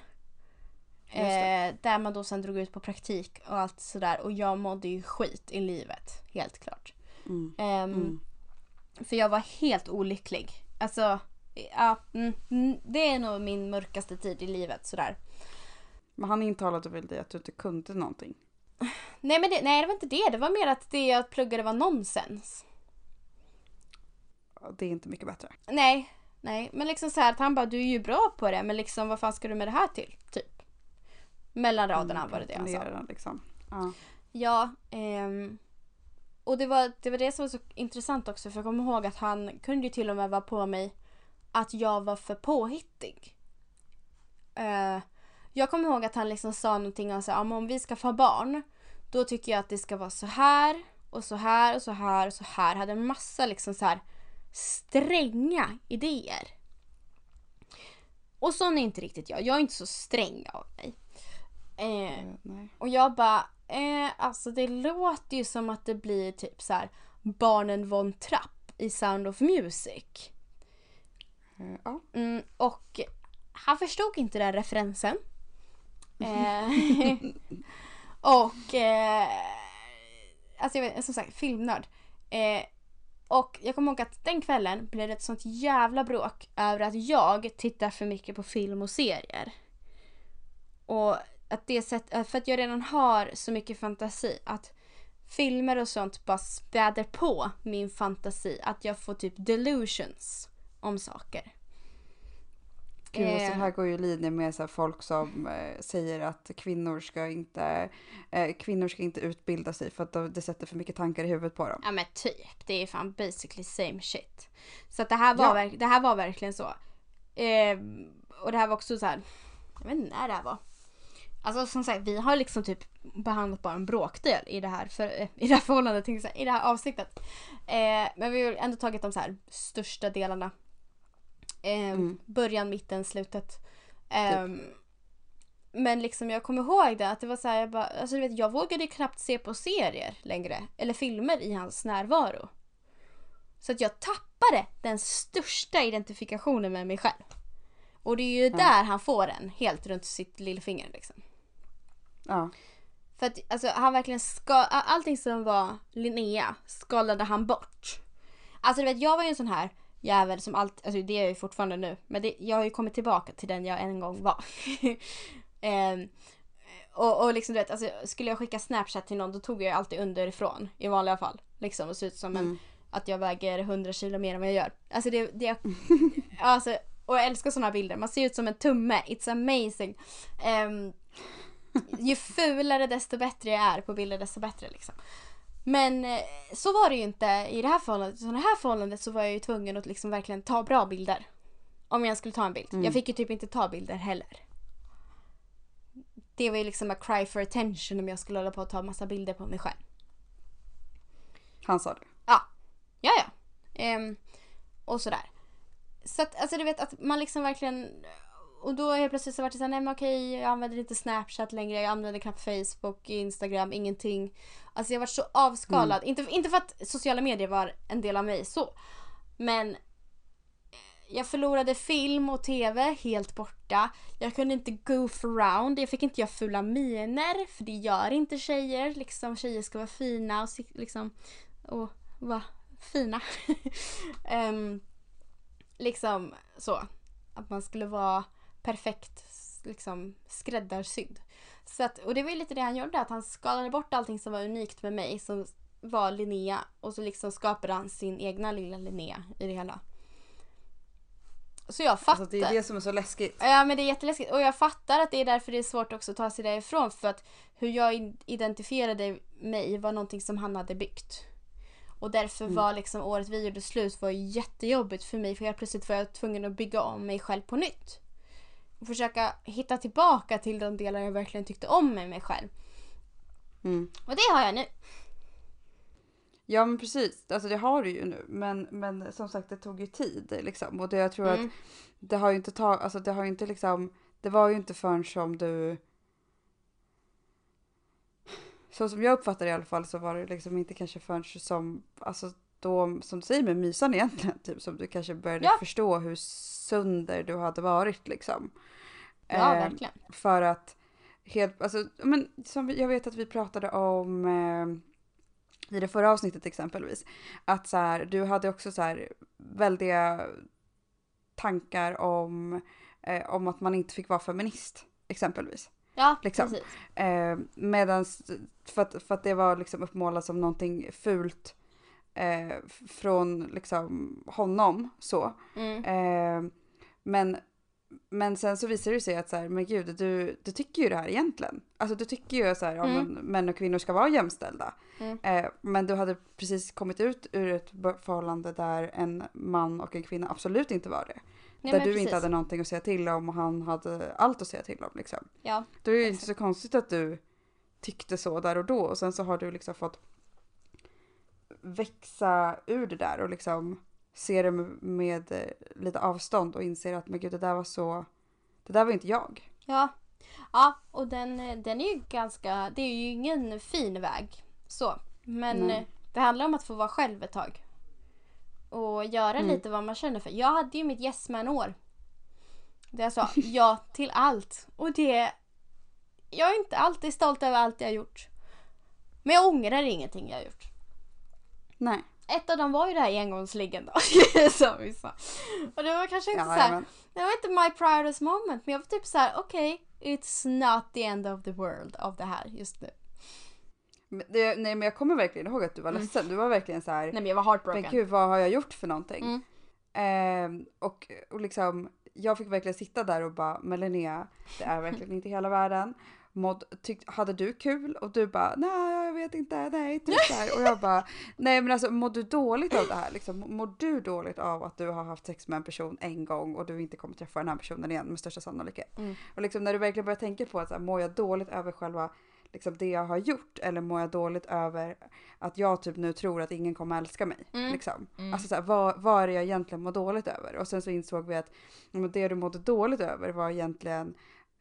Eh, där man då sen drog ut på praktik och allt sådär. Och jag mådde ju skit i livet, helt klart. Mm. Ehm, Mm. För jag var helt olycklig. Alltså, Ja, mm, mm, det är nog min mörkaste tid i livet sådär. Men han intalade väl dig att du inte kunde någonting? Nej men det, nej, det var inte det. Det var mer att det jag pluggade var nonsens. Det är inte mycket bättre. Nej, nej. Men liksom så här att han bara, du är ju bra på det men liksom vad fan ska du med det här till? Typ. Mellan raderna Mm, var det det han sa. Liksom. Ja. Ja, ehm, och det var, det var det som var så intressant också för jag kommer ihåg att han kunde ju till och med vara på mig att jag var för påhittig. Eh, jag kommer ihåg att han liksom sa någonting om så här, "Ja, men om vi ska få barn då tycker jag att det ska vara så här och så här och så här och så här. Hade en massa liksom så här stränga idéer. Och sån är inte riktigt jag. Jag är inte så sträng av mig. Eh, och jag bara, eh, alltså det låter ju som att det blir typ så här barnen von Trapp i Sound of Music. Eh, ja. Mm, och han förstod inte den referensen. Eh, och eh, alltså jag vet, som sagt filmnörd. Eh, och jag kommer ihåg att den kvällen blev det ett sånt jävla bråk över att jag tittar för mycket på film och serier. Och att det sätt, eh, för att jag redan har så mycket fantasi att filmer och sånt bara späder på min fantasi. Att jag får typ delusions om saker. Gud, alltså, Eh. det här går ju i linje med så folk som eh, säger att kvinnor ska inte eh, kvinnor ska inte utbilda sig för att de- det sätter för mycket tankar i huvudet på dem. Ja men typ. Det är fan basically same shit. Så att det här var, Ja. det här var verkligen så. Eh, och det här var också så här. Jag vet inte när det här var. Alltså som sagt vi har liksom typ behandlat bara en bråkdel i det här, för, eh, i det här förhållandet, i det här avsnittet. Eh, men vi har ändå tagit de så här största delarna. Eh, Mm. Början, mitten, slutet. Ehm, Men liksom jag kommer ihåg det att det var så här, jag bara, alltså du vet jag vågade knappt se på serier längre. Eller filmer i hans närvaro. Så att jag tappade den största identifikationen med mig själv. Och det är ju där han får den, helt runt sitt lillfinger liksom. Ja. För att alltså, han verkligen ska, allting som var Linnea skalade han bort. Alltså du vet jag var ju en sån här jävel som allt, alltså det är jag ju fortfarande nu. Men det, jag har ju kommit tillbaka till den jag en gång var. Ehm, och, och liksom du vet, alltså, skulle jag skicka snapchat till någon då tog jag alltid underifrån i vanliga fall. Liksom och såg ut som en, Mm. att jag väger 100 kilo mer än vad jag gör. Alltså det, det alltså, och jag älskar såna bilder. Man ser ut som en tumme. It's amazing. Ehm, ju fulare desto bättre jag är på bilder desto bättre liksom. Men eh, så var det ju inte i det här förhållandet. I det här förhållandet så var jag ju tvungen att liksom verkligen ta bra bilder. Om jag skulle ta en bild. Mm. Jag fick ju typ inte ta bilder heller. Det var ju liksom a cry for attention om jag skulle hålla på att ta massa bilder på mig själv. Han sa det. Ja, ja. ja. Ehm, och sådär. Så att, alltså du vet att man liksom verkligen... Och då helt plötsligt så var det såhär, nej men okej jag använder inte Snapchat längre, jag använder knappt Facebook, Instagram, ingenting. Alltså jag var så avskalad. Inte, inte för att sociala medier var en del av mig så. Men jag förlorade film och tv helt borta. Jag kunde inte goof around. Jag fick inte göra fula miner för det gör inte tjejer. Liksom tjejer ska vara fina och liksom och vara fina. Ehm, liksom så. Att man skulle vara perfekt liksom skräddarsydd. Så att, och det var ju lite det han gjorde, att han skalade bort allting som var unikt med mig som var Linnea och så liksom skapade han sin egna lilla Linnea i det hela. Så jag fattar. Alltså, det är det som är så läskigt. Ja men det är jätteläskigt och jag fattar att det är därför det är svårt också att ta sig därifrån för att hur jag identifierade mig var någonting som han hade byggt. Och därför var liksom året vi gjorde slut var jättejobbigt för mig för helt plötsligt var jag tvungen att bygga om mig själv på nytt. Och försöka hitta tillbaka till de delar jag verkligen tyckte om med mig själv. Mm. Och det har jag nu. Ja men precis, alltså det har du ju nu. Men, men som sagt det tog ju tid liksom. Och det, jag tror Mm. att det har ju inte tagit, alltså det har ju inte liksom, det var ju inte förrän som du så som jag uppfattar det i alla fall så var det liksom inte kanske förrän som, alltså då, som du säger med mysan egentligen, typ som du kanske började Ja. förstå hur sönder du hade varit liksom. Ja, Eh, verkligen. För att helt, alltså, men som jag vet att vi pratade om eh, i det förra avsnittet exempelvis. Att så här, du hade också så här väldiga tankar om, eh, om att man inte fick vara feminist exempelvis. Ja, Liksom. precis. Eh, medans, för att, för att det var liksom uppmålat som någonting fult eh, från liksom honom så. Mm. Eh, men, men sen så visar det sig att så här, men gud, du, du tycker ju det här egentligen. Alltså du tycker ju så här, ja, Mm. men män och kvinnor ska vara jämställda. Mm. Eh, men du hade precis kommit ut ur ett förhållande där en man och en kvinna absolut inte var det. Nej, där du precis. inte hade någonting att säga till om och han hade allt att säga till om. Liksom. Ja, Då är det inte så konstigt att du tyckte så där och då och sen så har du liksom fått växa ur det där och liksom se det med, eh, lite avstånd och inser att men gud det där var så, det där var inte jag. ja. Ja, och den, eh, den är ju ganska, det är ju ingen fin väg. Så. Men Nej. eh, det handlar om att få vara själv ett tag. Och göra Mm. lite vad man känner för. Jag hade ju mitt yes man-år. Där jag sa ja till allt. Och det... Jag är inte alltid stolt över allt jag har gjort. Men jag ångrar ingenting jag har gjort. Nej. Ett av dem var ju det här engångsliggen då. som vi sa. Och det var kanske inte Ja, så här, men, Det var inte my proudest moment. Men jag var typ så här: okej. it's not the end of the world av det här just nu. det, nej men jag kommer verkligen ihåg att du var Mm. ledsen. Du var verkligen så här, Nej men jag var heartbroken. men gud vad har jag gjort för någonting? Mm. Ehm, och, och liksom, jag fick verkligen sitta där och bara, men Linnea, det är verkligen inte hela världen. Mod, tyck, hade du kul? Och du bara, nej jag vet inte, nej typ här. Och jag bara, nej men alltså mår du dåligt av det här? Liksom, mår du dåligt av att du har haft sex med en person en gång och du inte kommer träffa den här personen igen med största sannolikhet? Mm. Och liksom när du verkligen börjar tänka på att så här, mår jag dåligt över själva liksom det jag har gjort eller mår jag dåligt över att jag typ nu tror att ingen kommer älska mig? Mm. Liksom. Mm. Alltså så här, vad, vad är det jag egentligen mår dåligt över? Och sen så insåg vi att det du mådde dåligt över var egentligen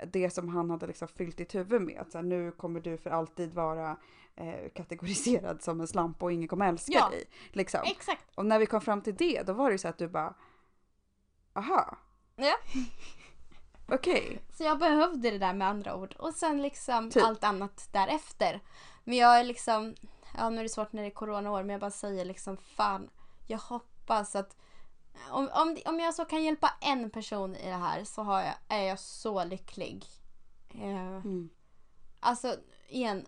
det som han hade liksom fyllt ditt huvud med. Att så här, nu kommer du för alltid vara eh, kategoriserad som en slampa och ingen kommer älska Ja. dig. Liksom. Exakt. Och när vi kom fram till det då var det så att du bara aha. Ja. Okej. Så jag behövde det där med andra ord. Och sen liksom Typ. allt annat därefter. Men jag är liksom, ja nu är det svårt när det är coronaår men jag bara säger liksom fan, jag hoppas att om, om, om jag så kan hjälpa en person i det här så jag, är jag så lycklig. Eh, Mm. Alltså igen,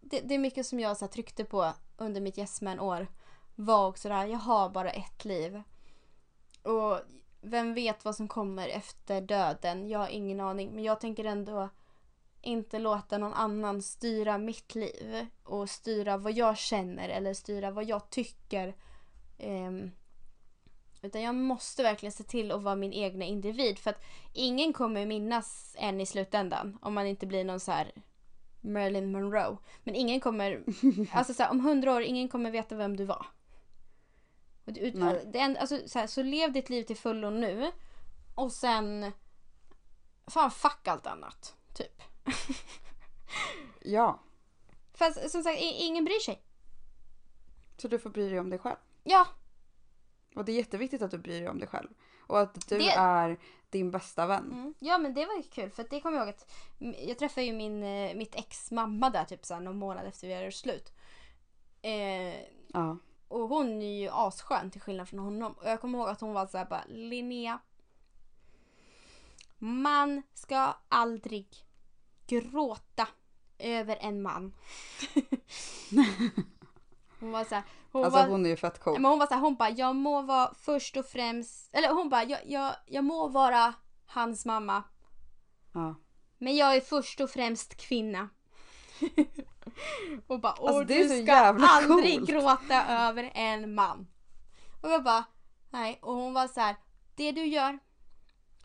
det, det är mycket som jag så här, tryckte på under mitt Yes år var också det här, jag har bara ett liv. Och vem vet vad som kommer efter döden? Jag har ingen aning. Men jag tänker ändå inte låta någon annan styra mitt liv och styra vad jag känner eller styra vad jag tycker. Ehm, utan jag måste verkligen se till att vara min egna individ för att ingen kommer minnas en i slutändan om man inte blir någon så här Marilyn Monroe. Men ingen kommer, alltså så här, om hundra år, ingen kommer veta vem du var. Och Nej. det, är alltså, så, här, så lev ditt liv till fullo nu och sen fan fuck allt annat. Typ. Ja. Fast som sagt, ingen bryr sig. Så du får bry dig om dig själv. Ja, Och det är jätteviktigt att du bryr dig om dig själv. Och att du Det- är din bästa vän. Mm. Ja men det var ju kul för det kommer jag ihåg att jag träffade ju min, eh, mitt ex mamma där typ såhär någon månad efter vi hade slut. Eh, Ja. och hon är ju asskön till skillnad från honom. Och jag kommer ihåg att hon var såhär bara Linnea. Man ska aldrig gråta över en man. hon var såhär. Hon Alltså var, hon är ju fett cool. men hon var såhär, hon bara jag må vara först och främst, eller hon bara jag, jag, jag må vara hans mamma. Ja. Men jag är först och främst kvinna. och bara, Alltså, och det är du så ska aldrig coolt." gråta över en man. Och jag bara, nej. Och hon var så här, det du gör,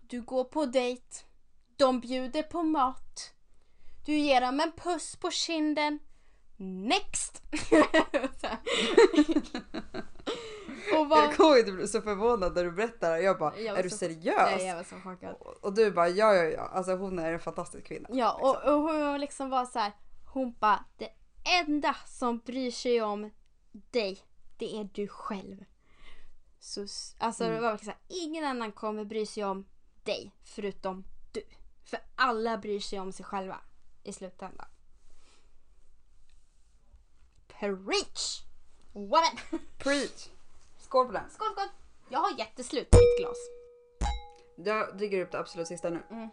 du går på dejt, de bjuder på mat, du ger dem en puss på kinden, next! Och var, Jag kommer ihåg att du blev så förvånad när du berättade det. Jag bara, Jag är du så- seriös? nej, jag var så chockad. Och- Och du bara, ja ja ja. Alltså hon är en fantastisk kvinna. Ja, och, och hon liksom var så här. Hon bara, det enda som bryr sig om dig, det är du själv. Så, alltså det var verkligen så här, ingen annan kommer bry sig om dig förutom du. För alla bryr sig om sig själva i slutändan. Preach! Woman! Preach! Skål på den. Skål, skål! Jag har jätteslut i mitt glas. Jag dricker upp det absolut sista nu.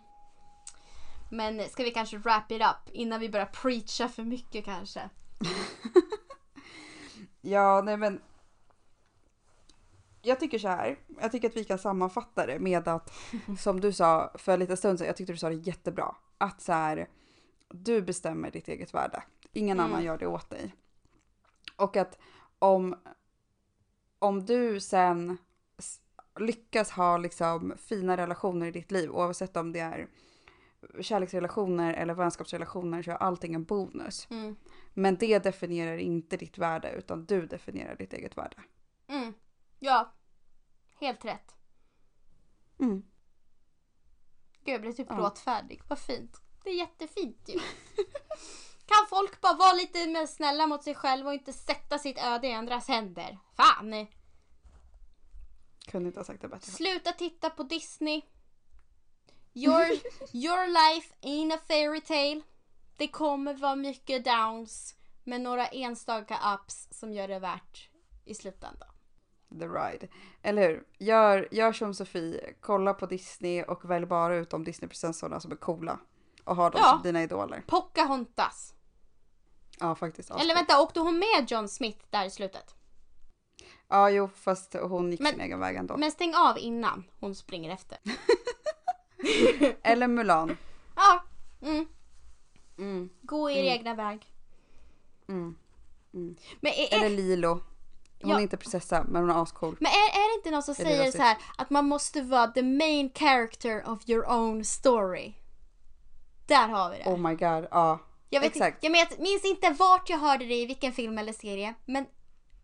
Men ska vi kanske wrap it up innan vi börjar preacha för mycket kanske? Ja, nej men. Jag tycker så här. Jag tycker att vi kan sammanfatta det med att som du sa för en liten stund sedan. Jag tyckte du sa det jättebra. Att så här. Du bestämmer ditt eget värde. Ingen Mm. annan gör det åt dig. Och att om. Om du sen lyckas ha liksom fina relationer i ditt liv oavsett om det är kärleksrelationer eller vänskapsrelationer så är allting en bonus. Mm. Men det definierar inte ditt värde utan du definierar ditt eget värde. Mm. Ja. Helt rätt. Mm. Gud jag blev typ Ja. gråtfärdig. Vad fint. Det är jättefint ju. kan folk bara vara lite mer snälla mot sig själva och inte sätta sitt öde i andras händer? Fan! Kunde inte ha sagt det bättre. Sluta titta på Disney. Your, your life ain't a fairy tale. Det kommer vara mycket downs. Men några enstaka ups som gör det värt i slutändan. The ride. Eller hur? Gör, gör som Sofie, kolla på Disney och välj bara ut de Disneyprinsessorna som är coola. Och ha dem Ja. som dina idoler. Pocahontas. Ja faktiskt. Eller ascoolt. vänta, åkte hon med John Smith där i slutet? Ja jo fast hon gick Men- sin egen väg ändå. Men stäng av innan hon springer efter. Eller Mulan. Ja, mm. Mm. gå er egna väg. Mm. Men är, Eller Lilo. Hon Ja. är inte prinsessa men hon är ascool. men är, är det inte någon som Är säger så här att man måste vara the main character of your own story? Där har vi det. Oh my god, ja. Jag, vet, exakt. jag vet, minns inte vart jag hörde det i vilken film eller serie. Men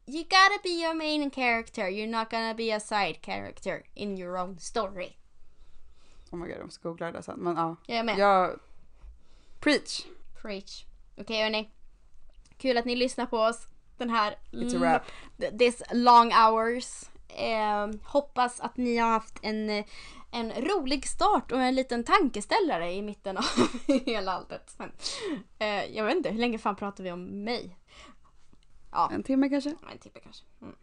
you gotta be your main character. You're not gonna be a side character in your own story. Oh my god, jag måste googla det där sen. Men ja. Jag är med. Jag... Preach. Preach. Okej hörni. Kul att ni lyssnar på oss. Den här It's a wrap. this long hours. Eh, hoppas att ni har haft en, eh, en rolig start och en liten tankeställare i mitten av hela alltet. Men, eh, jag vet inte, hur länge fan pratar vi om mig? Ja, En timme kanske? en timme kanske. Mm.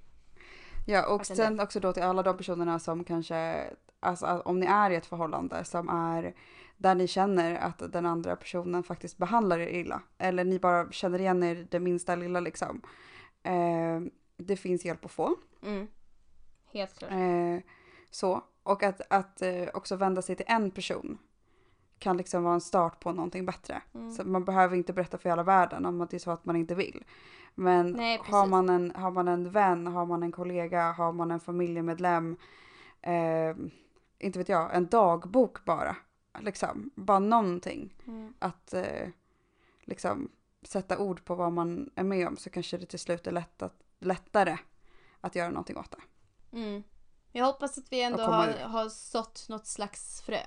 Ja, och Varför sen också då till alla de personerna som kanske, alltså om ni är i ett förhållande som är där ni känner att den andra personen faktiskt behandlar er illa. Eller ni bara känner igen er det minsta lilla liksom. Eh, det finns hjälp att få. Mm. Helt klart. Eh, så. Och att, att eh, också vända sig till en person kan liksom vara en start på någonting bättre. Mm. Så man behöver inte berätta för hela världen om att det är så att man inte vill. Men Nej, har, man en, har man en vän, har man en kollega, har man en familjemedlem, eh, inte vet jag, en dagbok bara. Liksom, bara någonting. Mm. Att eh, liksom sätta ord på vad man är med om så kanske det till slut är lätt att, lättare att göra någonting åt det. Mm. Jag hoppas att vi ändå komma har, har sått något slags frö.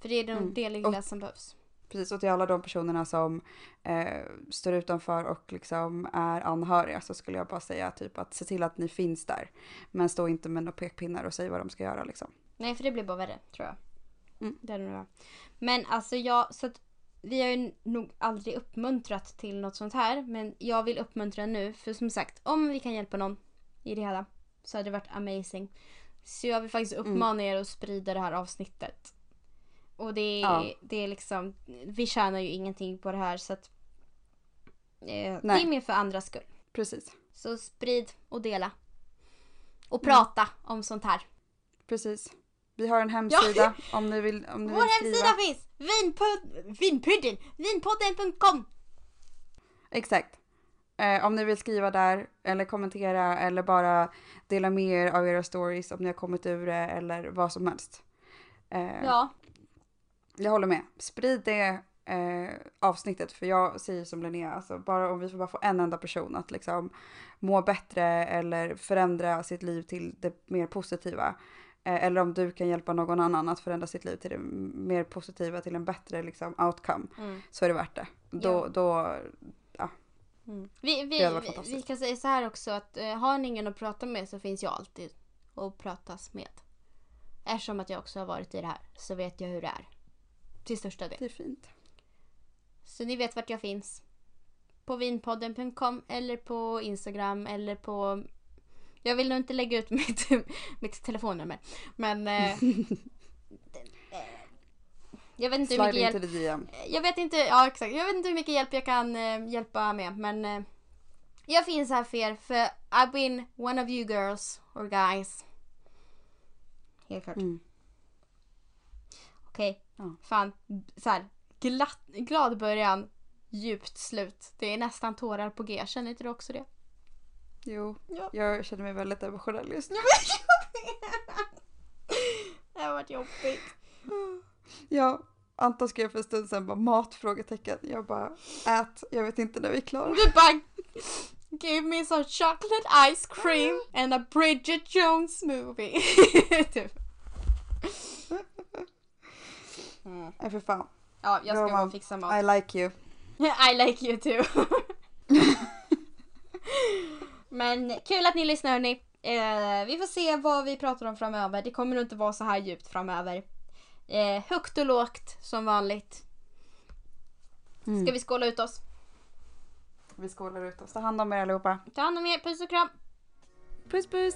För det är nog Mm. det lilla Och- som behövs. Precis, och till alla de personerna som eh, står utanför och liksom är anhöriga så skulle jag bara säga typ att se till att ni finns där. Men stå inte med några pekpinnar och säg vad de ska göra liksom. Nej, för det blir bara värre, tror jag. Mm. Det är det. Men alltså jag, så att vi har ju nog aldrig uppmuntrat till något sånt här. Men jag vill uppmuntra nu. För som sagt, om vi kan hjälpa någon i det hela så hade det varit amazing. Så jag vill faktiskt Mm. uppmana er att sprida det här avsnittet. Och det är, Ja. det är liksom, vi tjänar ju ingenting på det här så att eh, det är mer för andras skull. Precis, Så sprid och dela. Och prata om sånt här. precis. Vi har en hemsida om ni vill, om ni Vår vill skriva. hemsida finns! Vinpod, vinpudden! Vinpodden.com Exakt. Eh, om ni vill skriva där eller kommentera eller bara dela med er av era stories om ni har kommit ur det eller vad som helst. Eh, Ja, Jag håller med. Sprid det eh, avsnittet för jag säger som Linnea, alltså bara om vi får bara få en enda person att liksom må bättre eller förändra sitt liv till det mer positiva. Eh, eller om du kan hjälpa någon annan att förändra sitt liv till det mer positiva, till en bättre liksom, outcome. Mm. Så är det värt det. Då, Ja. då vi, hade vi, vi, fantastiskt. vi kan säga så här också att eh, har ni ingen att prata med så finns jag alltid att pratas med. Eftersom att jag också har varit i det här så vet jag hur det är. Till största del. det är fint. Så ni vet vart jag finns. På vinpodden.com eller på Instagram eller på Jag vill nog inte lägga ut mitt, mitt telefonnummer. Men... Eh, jag vet inte hur mycket Slide hjälp... DM. Jag vet inte, ja exakt. Jag vet inte hur mycket hjälp jag kan eh, hjälpa med. Men eh, jag finns här för er. För I've been one of you girls or guys. Helt klart. Mm. Okej. Ja. Fan. Så här, glatt, glad början. Djupt slut. Det är nästan tårar på G. Känner inte du också det? Jo, Ja. jag känner mig väldigt emotionell just nu. Det har varit jobbigt. Ja, Anton skrev för en stund sedan bara mat? Frågetecken. Jag bara ät, jag vet inte när vi är klara. Du bara Give me some chocolate ice cream and a Bridget Jones movie. typ. Mm. Nej för fan. Ja, jag ska och fixa mat. I like you. I like you too. Men kul att ni lyssnar hörni. Eh, vi får se vad vi pratar om framöver. Det kommer nog inte vara så här djupt framöver. Eh, högt och lågt som vanligt. Mm. Ska vi skåla ut oss? Vi skålar ut oss. Ta hand om er allihopa. Ta hand om er. Puss och kram. Puss puss!